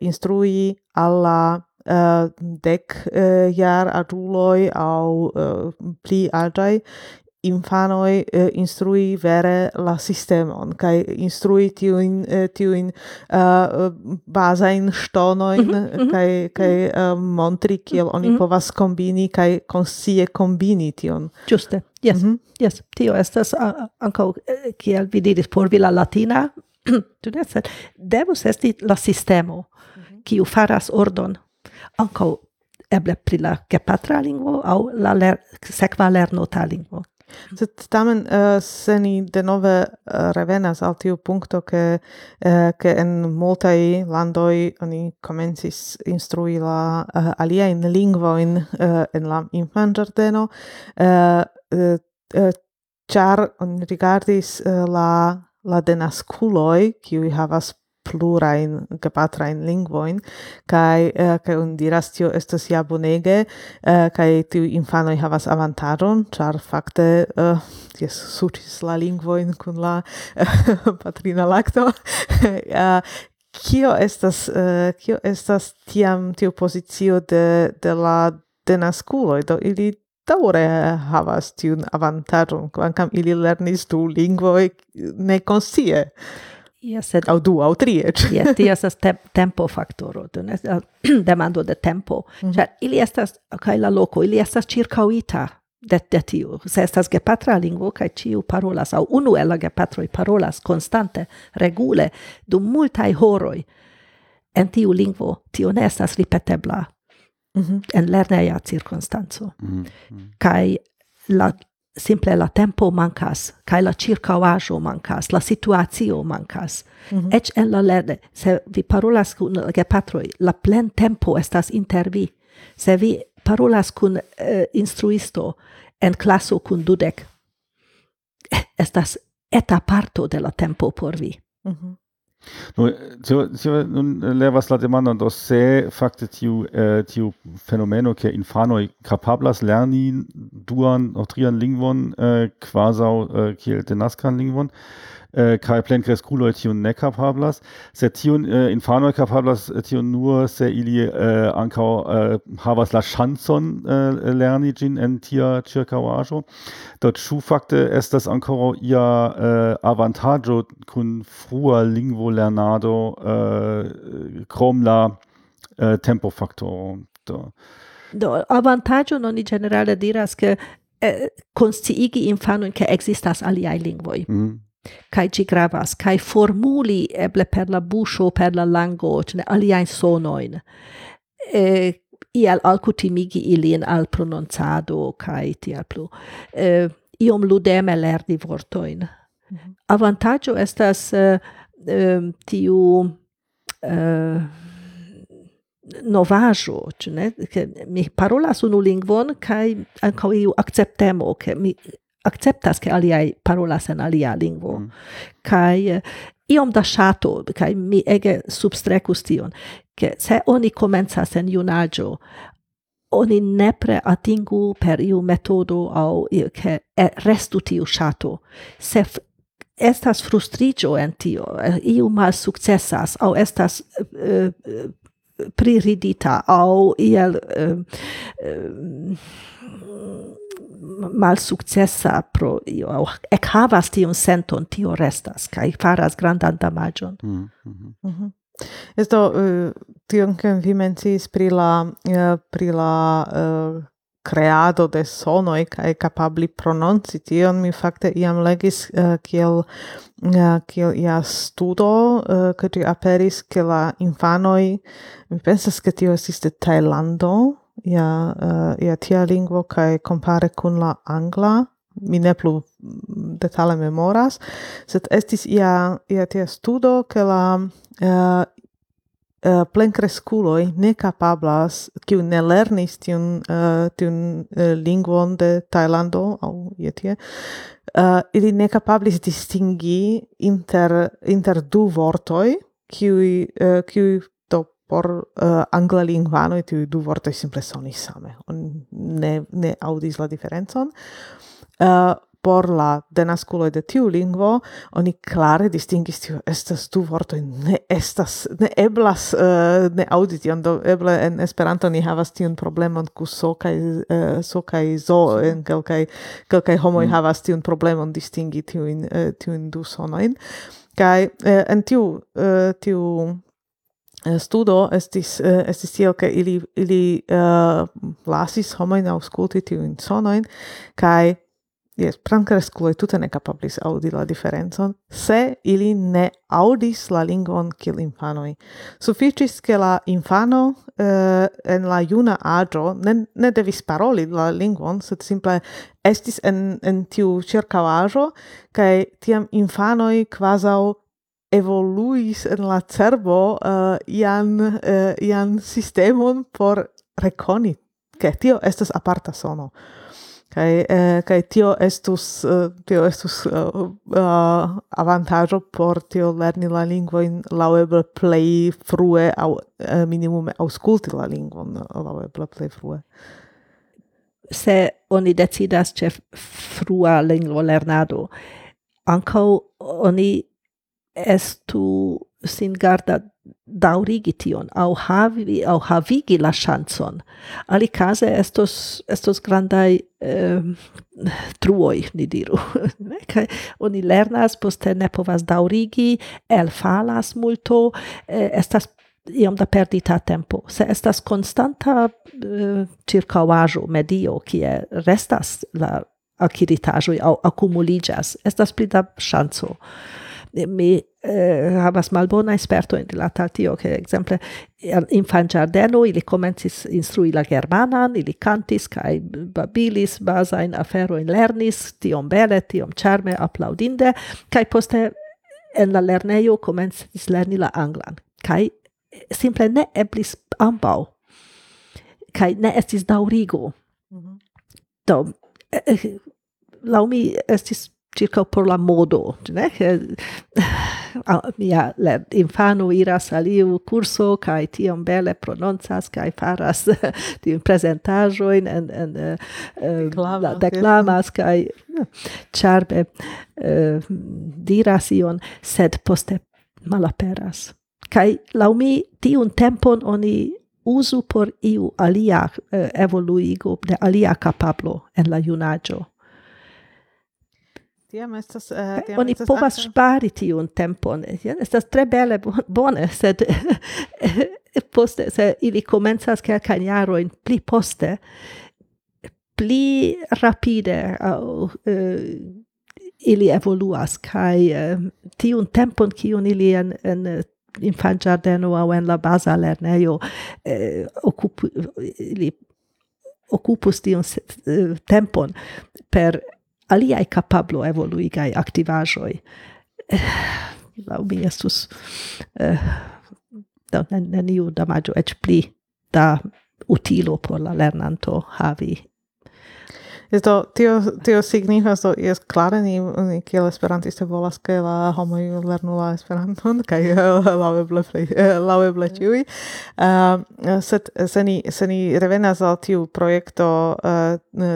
instrui alla uh, dec uh, jar aduloi au uh, pli altai infanoi uh, instrui vere la sistemon kai instrui tiun tiun uh, baza in stonoin mm -hmm, kai mm -hmm. kai uh, montri kiel oni mm -hmm. povas kombini kai konsie kombini tion juste yes mm -hmm. yes tio estas uh, ankaŭ kiel vi diris por vi la latina (clears throat) tu ne sed devus esti la sistemo mhm. kiu faras ordon ankaŭ eble pri la gepatra lingvo aŭ la ler sekva lernota lingvo. Sed tamen uh, se ni denove eh, revenas al tiu punkto che uh, eh, che en multaj landoj oni komencis instrui la uh, alia in lingvo in uh, en la infan ĝardeno uh, uh, uh, char on rigardis uh, la la denasculoi qui havas plurajn gepatrajn lingvojn kaj kai uh, eh, un dirastio tio estas ja bonege eh, uh, kai tiuj infanoi havas avantaron char fakte uh, jes suĉis la lingvoin kun la (laughs) patrina lakto (laughs) kio estas kio estas tiam tiu pozicio de de la denaskuloj do ili daure havas tiun avantaron kvankam ili lernis du ne nekonscie. Yes, sed au du au tri et. yes, ti estas te tempo faktoro, tu ne (clears throat) demando de tempo. Mm -hmm. Ili estas kai la loco, ili estas circauita de de tiu. Se estas gepatra lingvo kai ciu parolas au unu el la gepatroj parolas constante, regule dum multai horoi en tiu lingvo, tio ne estas ripetebla. Mm -hmm. En lerneia circunstanzo. Mm -hmm. Kai la simple la tempo mancas, kai la circauajo mancas, la situazio mancas. Mm -hmm. Ec en la lerne, se vi parolas kun la gepatroi, la plen tempo estas inter vi. Se vi parolas kun eh, instruisto en classo kun dudek, eh, estas eta parto de la tempo por vi. Mm -hmm. Nun, äh, nun äh, lernen la demanda dass se fakte äh, tiu, eh, tiu phänomeno ke infanoj capablas lerni duan aŭ trian lingvon eh, kvazaŭ eh, kiel denaskan lingvon, äh, kai plen cresculo tion ne capablas se tion äh, infano capablas äh, tion nur se ili äh, ancao äh, havas la chanson äh, lerni gin en tia circa wajo dort schu fakte est das ancora ia äh, avantaggio kun frua lingvo lernado äh, krom la äh, tempo factor. Do do avantaggio non in generale diras che eh, consciigi infano che existas aliai lingvoi. Mm kai ci gravas kai formuli eble per la busho per la lango ne aliai sonoin e ial alcutimigi ilin al pronunciado kai ti plu e, iom ludeme lerni vortoin mm -hmm. avantaggio estas uh, uh, tiu novajo, ne? Che mi parolas unu lingvon, kai anca iu acceptemo, che mi acceptas che aliai parolas en alia lingvo. Mm. Kai uh, iom da shato, kai mi ege substrecus tion, che se oni comenzas en junaggio, oni nepre atingu per iu metodo au che restu tiu shato. Se estas frustrigio en tio, iu mal successas, au estas uh, priridita, au iel uh, mal malsuccessa pro io au ec havas tion senton tio restas kai faras grandan damagion mm -hmm. Mm -hmm. Esto uh, tion kion vi mencis pri la uh, pri la uh, creado de e kai capabli prononci tion mi fakte iam legis uh, kiel uh, kiel ia studo uh, ke aperis ke la infanoi mi pensas ke tio estis de Tailando ja uh, ja tia lingvo kai compare kun la angla mi ne plu detale memoras sed estis ia ia tia studo ke la eh, eh, uh, Uh, plenkreskuloj ne kapablas, kiu ne lernis tiun, uh, tiun uh, lingvon de Tajlando, aŭ je tie, uh, ili ne kapablis distingi inter, inter du vortoj, kiuj, uh, por eh, uh, angla lingvano et du vorto simple sonis same. On ne, ne audis la diferencon. Uh, por la denasculo de tiu lingvo, oni clare distingis tiu estas du vorto ne estas, ne eblas uh, ne auditi, do eble en Esperanto ni havas tiun problemon ku so kai, uh, so kai zo, en quelcae, quelcae homoi mm. havas tiun problemon distingi tiuin, uh, tiuin du sonoin, kai uh, en tiu, uh, tiu Eh, studo estis uh, estis tiel ke ili ili uh, lasis homojn aŭskulti tiujn sonojn kaj jes plenkreskuloj tute ne kapablis aŭdi la diferencon se ili ne aŭdis la lingvon kiel infanoj. Sufiĉis ke la infano uh, en la juna aĝo ne, ne devis paroli la lingvon sed simple estis en en tiu ĉirkaŭaĵo kaj tiam infanoj kvazaŭ evoluis en la cerbo uh, ian, uh, ian sistemon por reconi che tio estas aparta sono. Kai eh, kai tio estus uh, tio estus uh, uh, avantaggio por tio lerni la lingua in laueble play frue au uh, minimum ausculti la lingvon laueble play frue. Se oni decidas che frua lingua lernado anco oni estu sin garda daurigi tion, au havi, au havigi la chanson. Ali case estos, estos grandai eh, truoi, ni diru. (laughs) Kai oni lernas, poste ne povas daurigi, el falas multo, eh, estas iom da perdita tempo. Se estas constanta eh, circauajo medio, kie restas la acquiritajoi au accumuligas, estas pli da chanso mi eh, havas malbona esperto in rilata al tio, che exemple in fan giardeno ili comencis instrui la germanan, ili cantis kai babilis basa in afero in lernis, tiom bele, tiom charme, applaudinde, kai poste en la lernejo comencis lerni la anglan, kai simple ne eblis ambau, kai ne estis daurigo. Mm -hmm. Do, eh, eh lau mi estis circa por la modo, ne? ja la infano iras al iu curso kaj tiom bele prononcas kaj faras (laughs) tiun prezentaĵojn en en deklamas kaj ĉarme uh, diras ion, sed poste malaperas. Kaj laumi tiun tempon oni uzu por iu alia uh, evoluigo de alia kapablo en la junaĝo estas tiam oni povas spari tiun tempon. Ja estas tre bele bone sed (laughs) poste se ili komencas kelkajn jarojn pli poste pli rapide au uh, ili evoluas kaj uh, tiun tempon kiun ili en, en infant giardeno au en la basa lerneio eh, occupu, ili occupus tiun uh, tempon per aliai capablo evoluigai activajoi. (sighs) Lau mi estus uh, da, neniu damaggio ec pli da utilo por la lernanto havi Esto tio tio signifas do es klare ni ni kiel esperantisto volas ke la homo lernu la esperanton kaj (laughs) la weble (laughs) la weble ĉiuj. sed se ni se ni revenas al tiu projekto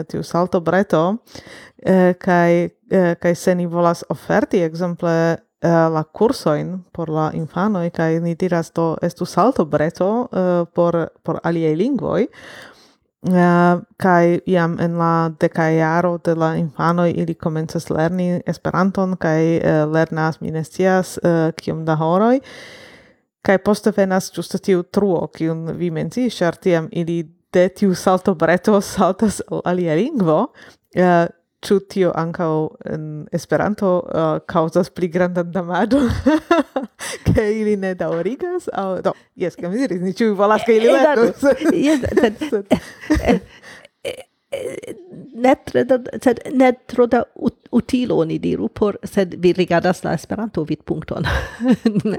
tiu salto breto Eh, kai eh, kai se ni volas oferti ekzemple eh, la kursoin por la infanoj kaj ni diras do estu salto breto por por aliaj lingvoj Uh, kai jam en la deka jaro de la infanoj ili komencas lerni Esperanton kaj uh, lernas mi ne scias uh, kiom da horoj kaj poste venas ĝuste tiu truo kiun vi menciis ĉar tiam ili de tiu salto breto (laughs) saltas al alia lingvo ĉu tio ankaŭ en Esperanto uh, kaŭzas pli grandan damaĝon (laughs) ke ili ne daŭrigas? Aŭ do jes kaj mi diris ni ĉiuj volas ke ili lernos (laughs) jes (laughs) eh, eh, eh, ne tre da, sed ne tro da utilo ni diru por sed vi rigardas la Esperanto vidpunkton.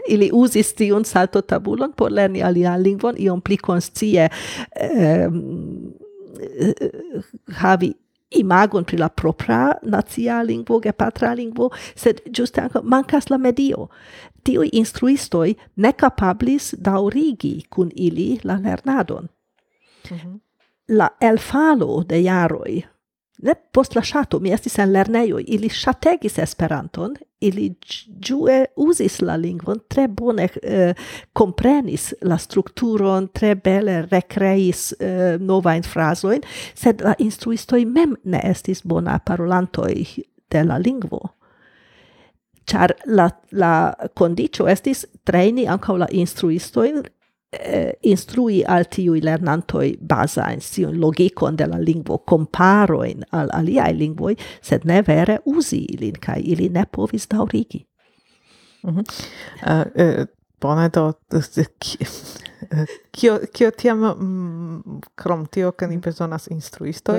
Ili uzis tiun salto tabulon por lerni alian lingvon iom pli konscie eh, havi imagon pri la propra nazia lingvo ge patra lingvo sed giuste anche mancas la medio tio instruistoi ne capablis daurigi cun ili la lernadon mm -hmm. la elfalo de jaroi ne post la chato mi estis en lerneio ili chategis esperanton ili giue usis la lingvon tre bone eh, comprenis la strukturon tre bele recreis eh, nova in frasoin sed la instruistoi mem ne estis bona parolantoi de la lingvo. Char la la condicio estis traini anca la instruistoin eh, instrui al tiui lernantoi basa in siun logicon de la lingvo comparoin al aliai lingvoi, sed ne vere usi ilin, kai ili ne povis daurigi. Mm -hmm. uh, uh, bone do, kio, (laughs) kio tiam, mm, krom tio, ke ni mm. bezonas instruisto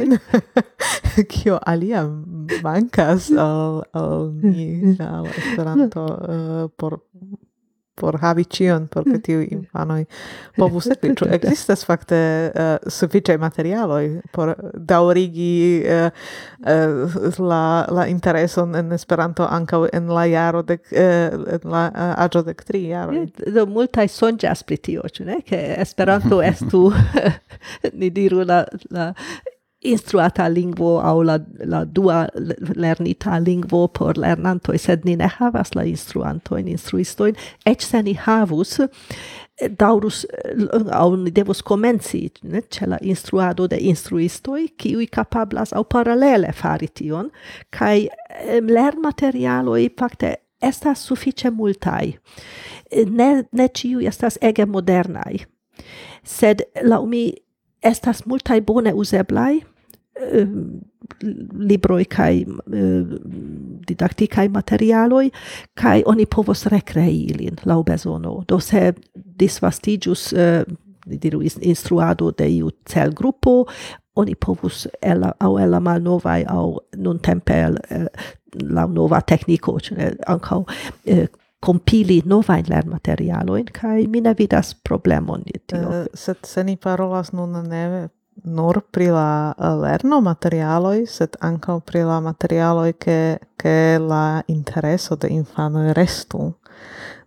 kio (laughs) alia mancas (laughs) al, al ni, mm. al esperanto uh, por por havi cion, mm. (laughs) por che tiu infanoi povus sekvi. Ciu existas fakte uh, sufficiai materialoi por daurigi uh, uh, la, la intereson en Esperanto ancau en la jaro de, uh, en la uh, agio dec tri jaro. Do multai songias pri tio, ciu ne? Che Esperanto estu, (laughs) (laughs) ni diru, la, la instruata lingvo au la, la dua lernita lingvo por lernantoi, sed ni ne havas la instruantoin, instruistoin, ec se ni havus, daurus au ni devus komenci ne, ce la instruado de instruistoi, kiui kapablas au paralele fari tion kai lern materialoi, facte, estas suffice multai. ne ne ciui estas ege modernai. sed la mi estas multaj bone uzeblaj eh, libroj kaj eh, didaktikaj materialoj kaj oni povos rekrei ilin laŭ bezono. Do se disvastiĝus eh, diru instruado de iu celgrupo, oni povus el au el la malnovaj au nuntempe el, eh, la nova tekniko, ĉu ne ankaŭ eh, compili novain lernmaterialoin, kai mi ne vidas problemon ni tio. Uh, sed se ni parolas nun ne nur pri la eh, lerno materialoi, sed ankaŭ pri la materialoi ke ke la intereso de infanoj restu.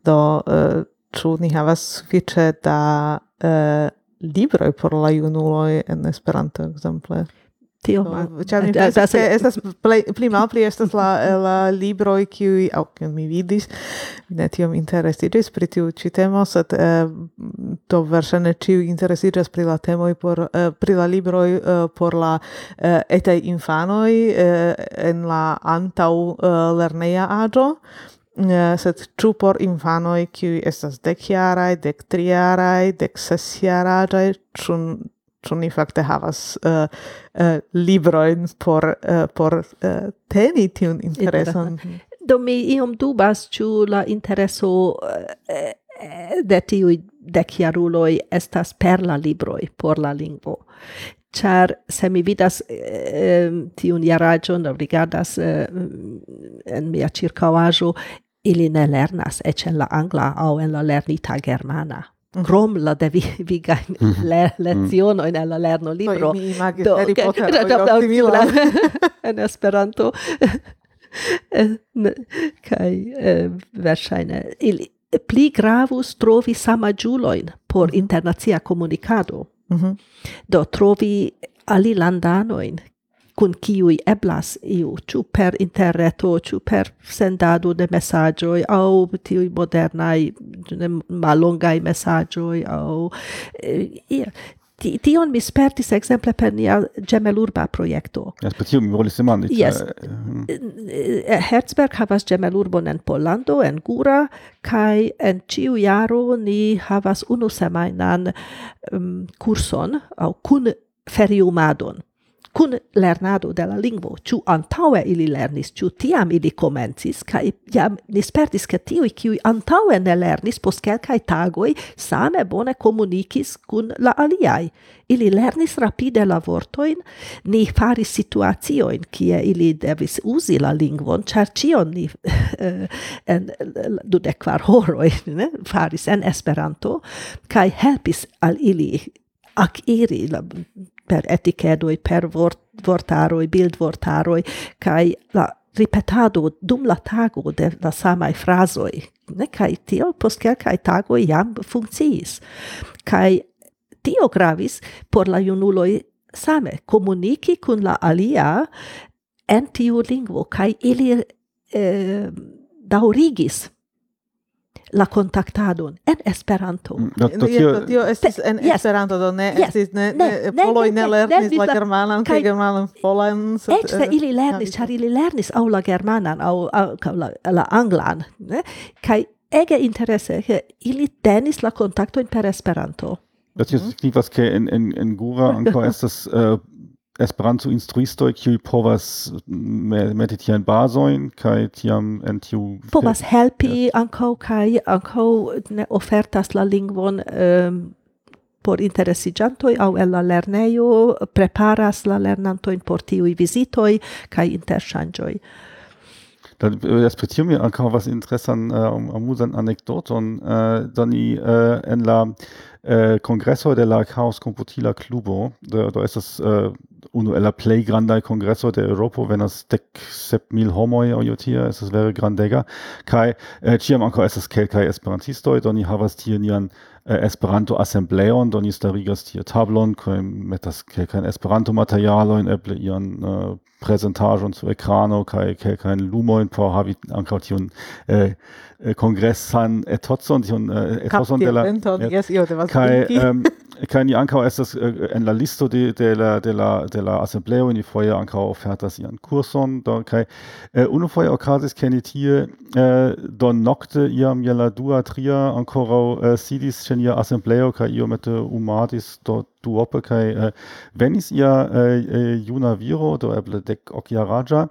Do, uh, ĉu ni havas sufiĉe da uh, libroj por la junuloj en Esperanto, ekzemple? tio oh, ma cioè mi eh, pensas eh, che estas pli malpli estas la eh, la libro qui au che mi vidis ne tio mi interesiĝis pri tiu ĉi temo sed eh, do verŝajne ĉiu interesiĝas pri la temo por eh, pri la libro eh, por la eh, etaj infanoj eh, en la antaŭ eh, lerneja aĝo. Uh, sed ĉu por infanoj kiuj estas dekjaraj, dektrijaraj, deksesjaraĝaj, ĉu ĉu ni fakte havas uh, uh, librojn por uh, por uh, teni tiun intereson. Do mi iom dubas ĉu la intereso uh, de tiuj dekjaruloj estas per la libroj por la lingvo. Ĉar se mi vidas eh, tiun jaraĝon, rigardas eh, en mia ĉirkaŭaĵo, ili ne lernas eĉ en la angla aŭ en la lernita germana. Mhm. krom la de (laughs) viga mhm. mhm. le leciono in la lerno libro no, mi imagine do, Harry Potter (laughs) en Esperanto. (laughs) Kaj eh, verŝajne ili pli gravus trovi samaĝulojn por internacia komunikado. Do trovi alilandanojn con kiuj eblas iu, ĉu per interreto, ĉu per sendado de mesaĝoj modernai, tiuj modernaj mallongaj au. aŭ eh, ia tion mi spertis ekzemple per nia ĝemelurba projekto. Jes, per tio mi volis demandi. Jes. Eh, eh, Herzberg havas ĝemelurbon en Pollando, en Gura, kai en ĉiu jaro ni havas unu semajnan um, kurson aŭ kun feriumadon. kun lernado de la lingvo, ĉu antaŭe ili lernis, ĉu tiam ili komencis, kaj jam ni spertis ke tiuj, kiuj antaŭe ne lernis, post kelkaj tagoj same bone komunikis kun la aliaj. Ili lernis rapide la vortojn, ni faris situaciojn kie ili devis uzi la lingvon, ĉar ĉion ni (laughs) eh, en dudek kvar horoj ne, faris en Esperanto, kaj helpis al ili akiri la per etiketoj, per vort, vortaroi, bild vortaroi, kai la ripetado dum la tago de la samaj frazoj. Ne kai tio pos kai tagoj jam funkciis. kai tio gravis por la junuloi same komuniki kun la alia en tiu lingvo kai ili eh, daurigis la contactadon en Esperanto. Do tio tio estis en Esperanto do ne estis ne ne, ne lernis la germanan kai germanan polan. Ekse eh, ili lernis, ĉar ili lernis au la germanan au la anglan, ne? Kai ege interesse, che ili tenis la kontaktojn per Esperanto. Das ist wie was in in in Gura und ist das äh, Esperanto instruisto kiuj povas mm, meti tiajn bazojn kai tiam en tiu povas helpi anko kai anko ne ofertas la lingvon um, por interesiĝantoj aŭ el la lernejo preparas la lernantojn por tiuj vizitoj kaj interŝanĝoj. Dann respektieren wir auch was interessan äh, amusan anekdoton äh, doni äh, en la äh, de la Chaos Computila Clubo da, da ist das äh, uno la play grandai congresso de Europa wenn das dec sep mil homoi au jotia es wäre grandega kai äh, ciam es das kelkai esperantistoi doni havas tie nian äh, Esperanto-assembleon, Donis ni starigas tie tablon, kaj metas Esperanto-materialojn, eble ian äh, uh, prezentaĵon sur ekrano kaj kelkajn lumojn por havi ankaŭ tiun äh, eh, kongresan etocon, tiun eh, etoson de la... Yes, io devas (laughs) kaj ni ankaŭ estas äh, en la listo de de la de la de la asembleo ni foje ankaŭ ofertas ian kurson do kaj äh, unufoje okazis ke ni tie äh, donnokte iam je la dua tria ankoraŭ sidis ĉe nia asembleo kaj iomete umadis do duope kaj venis ia juna viro do eble dek ok raja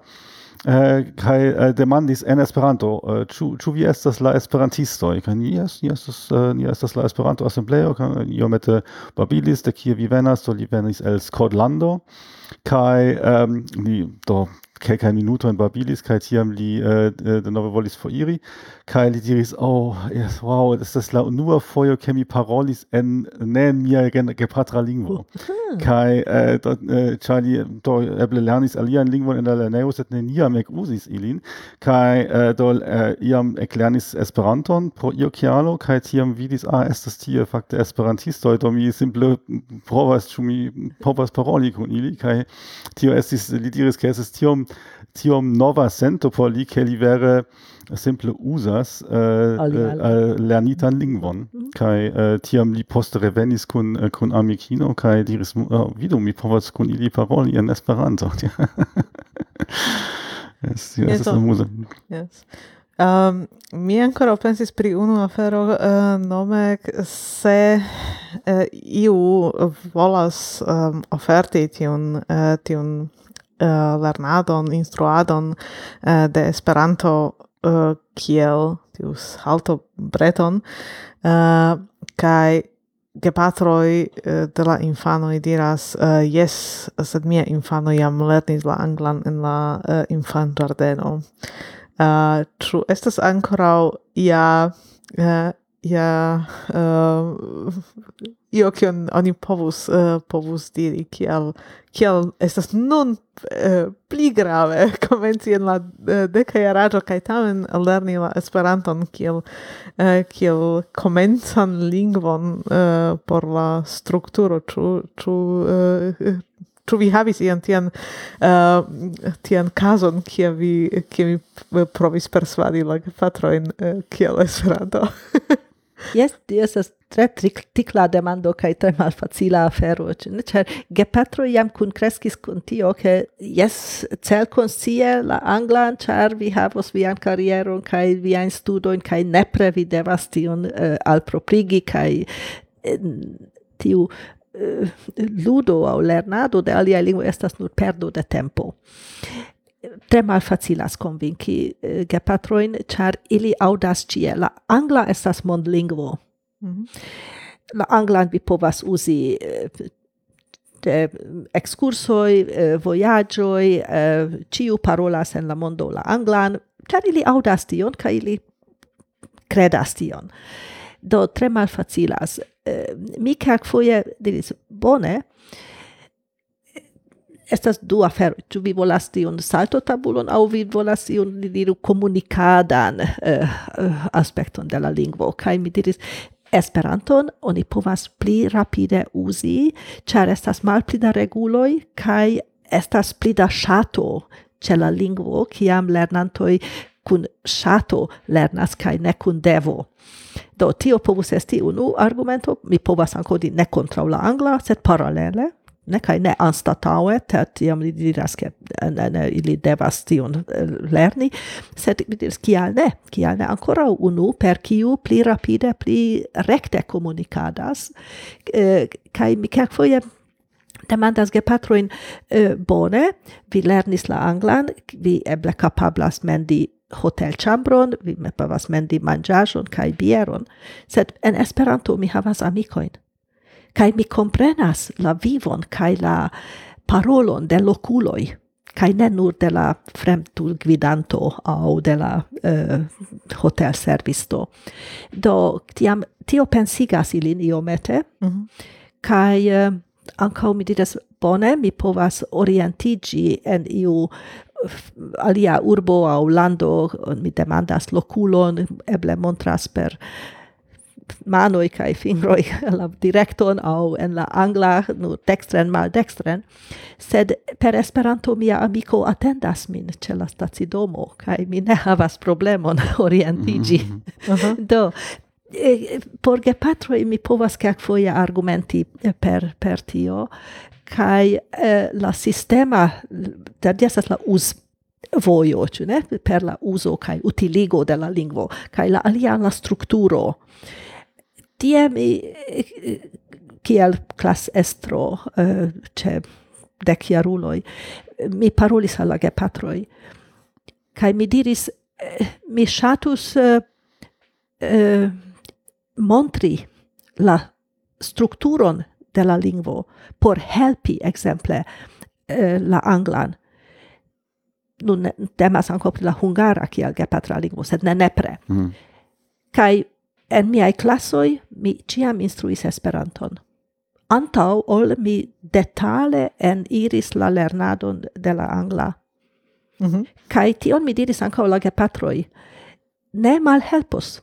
kai kaj eh, demandis en Esperanto, eh, chu chu vi estas la esperantisto Kaj ni yes, ni estas eh, ni estas la Esperanto asembleo, io mette babilis de kie vi venas, do li venis el Skotlando kai um, ni do kelkaj minuto in babilis kaj tiam li uh, de nove volis foriri kaj li diris oh yes, wow das ist la unua fojo ke mi parolis en ne mia gepatra lingvo. Kaj do, uh, Charlie do eble lernis alian lingvon in la lernejo sed neniam ekuzis ilin. Kaj uh, do iam eklernis Esperanton pro io kialo kaj tiam vidis ah estas tie fakte esperantistoj do mi simple provas ĉu mi povas paroli kun ili. Kaj tio estis li diris ke estis tiom tiom nova sento por li, ke li vere simple usas äh, uh, lernitan lingvon. Mm. Kai eh, tiam li poste revenis kun, uh, kun amikino, kai diris, oh, vidu, mi povas kun ili paroli en Esperanto. (laughs) yes, yes, yes, so. yes. Um, mi ancora pensis pri unu afero uh, nome se uh, iu volas um, oferti tiun, uh, tiun uh, lernadon, instruadon uh, de Esperanto uh, kiel tius halto breton uh, kai gepatroi uh, de la infanoi diras uh, yes sed mia infano jam lernis la anglan en la uh, infan ĝardeno uh, tru, estas ankoraŭ ia uh, ia uh, io kion oni povus uh, povus diri kiel kiel estas nun uh, pli grave (laughs) komenci en la uh, deka jaraĝo kaj tamen lerni la Esperanton kiel uh, kiel komencan lingvon uh, por la strukturo ĉu ĉu uh, Ĉu vi havis ian tian uh, tian kazon kie vi kie vi provis persvadi la gepatrojn uh, kiel Esperanto? (laughs) Yes, tio estas tre tikla demando kaj tre malfacila afero, ĉar gepatroj jam kunkreskis kun tio, ke jes, celkonscie la anglan, ĉar vi havos vian karieron kaj viajn studojn kaj nepre vi devas tion uh, alproprigi kaj tiu uh, ludo aŭ lernado de aliaj lingvoj estas nur perdo de tempo. Tre facilas convinci uh, gepatroin, char ili audas cie. La angla estas mond lingvo. Mm -hmm. La anglan vi povas uh, de excursoi, uh, voyagioi, uh, ciu parolas en la mondo la anglan, char ili audas tion, ca ili credas tion. Do, tre mal facilas. Uh, mi calc foie diris, bone, estas du afero tu vi volas tion salto tabulon au vi volas li diru komunikadan aspekton de la lingvo. Kaj mi diris Esperanton oni povas pli rapide uzi, ĉar estas malpli da reguloj kaj estas pli da ŝato ĉe la lingvo, kiam lernantoj kun ŝato lernas kaj ne kun devo. Do tio povus esti unu argumento, mi povas ankaŭ ne kontraŭ la angla, sed paralele ne kai ne anstataue tet iam li diras ke ili devas tion lerni sed mi diras kial ne kial ne ancora unu per kiu pli rapide pli recte comunicadas kai mi kelk foje demandas ge patroin eh, bone vi lernis la anglan vi eble capablas mendi hotel chambron vi me povas mendi manĝaĵon kaj bieron. Sed en esperanto mi havas amikojn kai mi comprenas la vivon kai la parolon de loculoi kai ne nur de la fremtul gvidanto au de la uh, hotel servisto do tiam tio pensigas ilin iomete mm -hmm. kai uh, ankaŭ mi diras bone mi povas orientigi en iu eh, alia urbo au lando mi demandas loculon eble montras per manoi kai fingroi (laughs) la directon au en la angla nu dextren mal dextren sed per Esperanto mia amico attendas min ce la stacidomo kai mi ne havas problemon (laughs) orientigi mm -hmm. (laughs) do e, por gepatroj mi povas kelkfoje argumenti per per tio kai eh, la sistema da diasas la us voio, ne? Per la uso kai utiligo de la lingvo kai la alia la strukturo. Tie mi kiel klas estro uh, ce dec iaruloi, mi parolis ge patroi, kai mi diris, mi shatus montri la strukturon de la lingvo por helpi, exemple, la anglan. Nun temas anco pri la hungara kiel ge patra lingvo, sed ne nepre. Mm. Kai en miai classoi mi ciam instruis Esperanton. Antau ol mi detale en iris la lernadon de la angla. Mm -hmm. Kai tion mi diris ankaŭ la gepatroi, Ne malhelpos.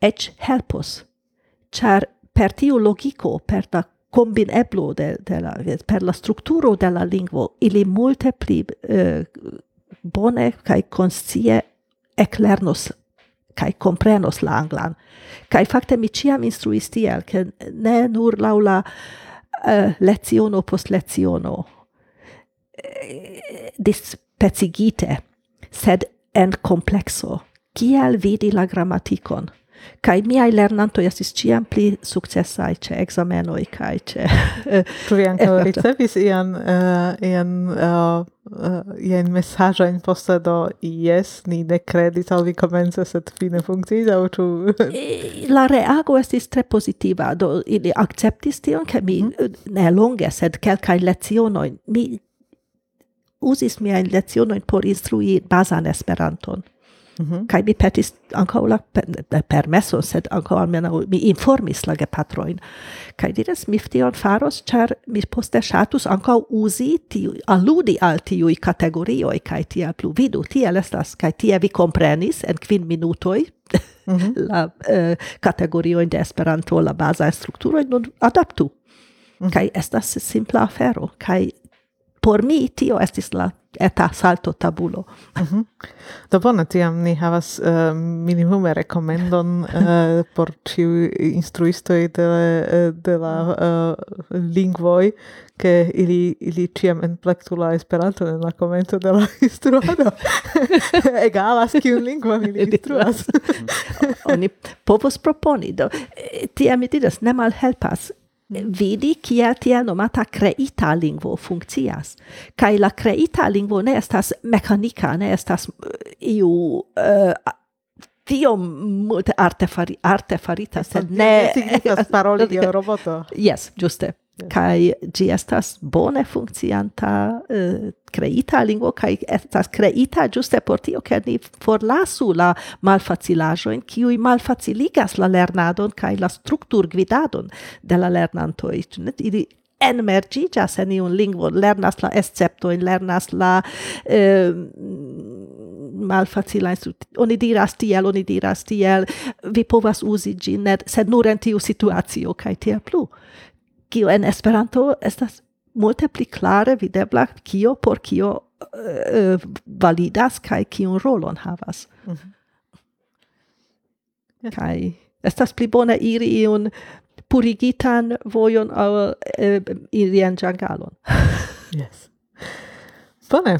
Ec helpos. Char per tiu logiko, per la combineblo de, de la, per la strukturo de la lingvo, ili multe pli uh, bone kai konscie eklernos kaj comprenos la anglan. Kaj fakte mi ciam instruis tiel, ke ne nur laŭ la uh, leciono post leciono eh, dispecigite, sed en komplekso, kiel vidi la gramatikon. Kaj miaj lernantoj estis ĉiam pli sukcesaj ĉe ekzamenoj kaj ĉe. Ĉu vi ankaŭ (laughs) ricevis ian, uh, ian uh, uh, ien messaggio in posta do yes ni ne credit al vi comenza set fine funcciis au tu la reago estis tre positiva do ili acceptis tion ke mi mm. ne longe sed kelkaj lecionoj mi usis miajn lecionojn por instrui basan Esperanton -hmm. kai mi petis ankaŭ la permesso sed ankaŭ almenaŭ mi informis la gepatrojn kai diras mi tion faros ĉar mi poste ŝatus ankaŭ uzi tiu aludi al tiuj kategorioj kaj tiel plu vidu tiel estas kaj tie vi komprenis en kvin minutoj mm -hmm. (laughs) la uh, kategoriojn de Esperanto la baza strukturo nun adaptu mm -hmm. kaj estas simpla afero kaj por mi tio estis la eta salto tabulo. Mm -hmm. Do bone, tiam ni havas uh, minimume rekomendon uh, eh, por ciu instruistoi de, eh, de la uh, lingvoi, che ili, ili ciam enplectu la esperanto en la komento de la (laughs) instruado. (laughs) Egalas kiun lingua ili instruas. Oni povos proponi, do tiam mi diras, ne malhelpas vidi kia tia nomata creita lingvo funkcias. Kai la creita lingvo ne estas mekanika, ne estas eh, iu eh, uh, tio multe arte, fari, arte farita, sed ne... Ne paroli de (laughs) roboto. Yes, giuste kai gi estas bone funkcianta eh, uh, creita lingvo kai estas creita giuste por tio ke ni forlasu la malfacilajo en kiu malfaciligas la lernadon kai la struktur gvidadon de la lernanto lernantoj ili enmergigas en iun lingvo lernas la esceptojn, lernas la uh, malfacila. Oni diras tiel, oni diras tiel, vi povas uzi net sed nur en tiu situacio kai tiel plu kiu en Esperanto estas multe pli klare videbla kio por kio uh, validas kaj kiun rolon havas. Mm -hmm. Kaj estas pli bone iri iun purigitan vojon al eh, irian ĝangalon. (laughs) yes. Bone.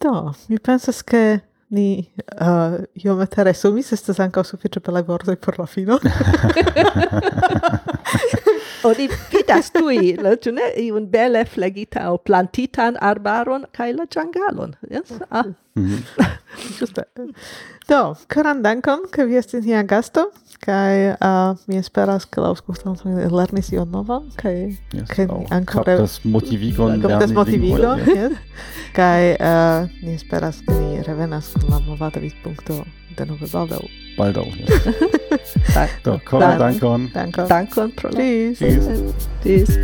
Do, mi pensas ke ni eh, uh, iomete sta estas ankaŭ per la vortoj per la fino. (laughs) oni vidas tui, la, tu ne, iun bele flegita o plantitan arbaron kai la ĝangalon. Yes? Ah. (laughs) Mm -hmm. Do, karan dankon, ke vi estis nia gasto, kai uh, ah, mi esperas, ke la aŭskultantoj lernis ion novan, kai yes, ke ni ankoraŭ kaptas motivigon kaptas motivigon, yes. kai uh, ni esperas, ke ni revenas kun la movada vidpunkto denove baldaŭ. bald auch. Ja. (laughs) Doch, komm, danke. Danke. Danke. Danke und Tschüss. Tschüss. Tschüss.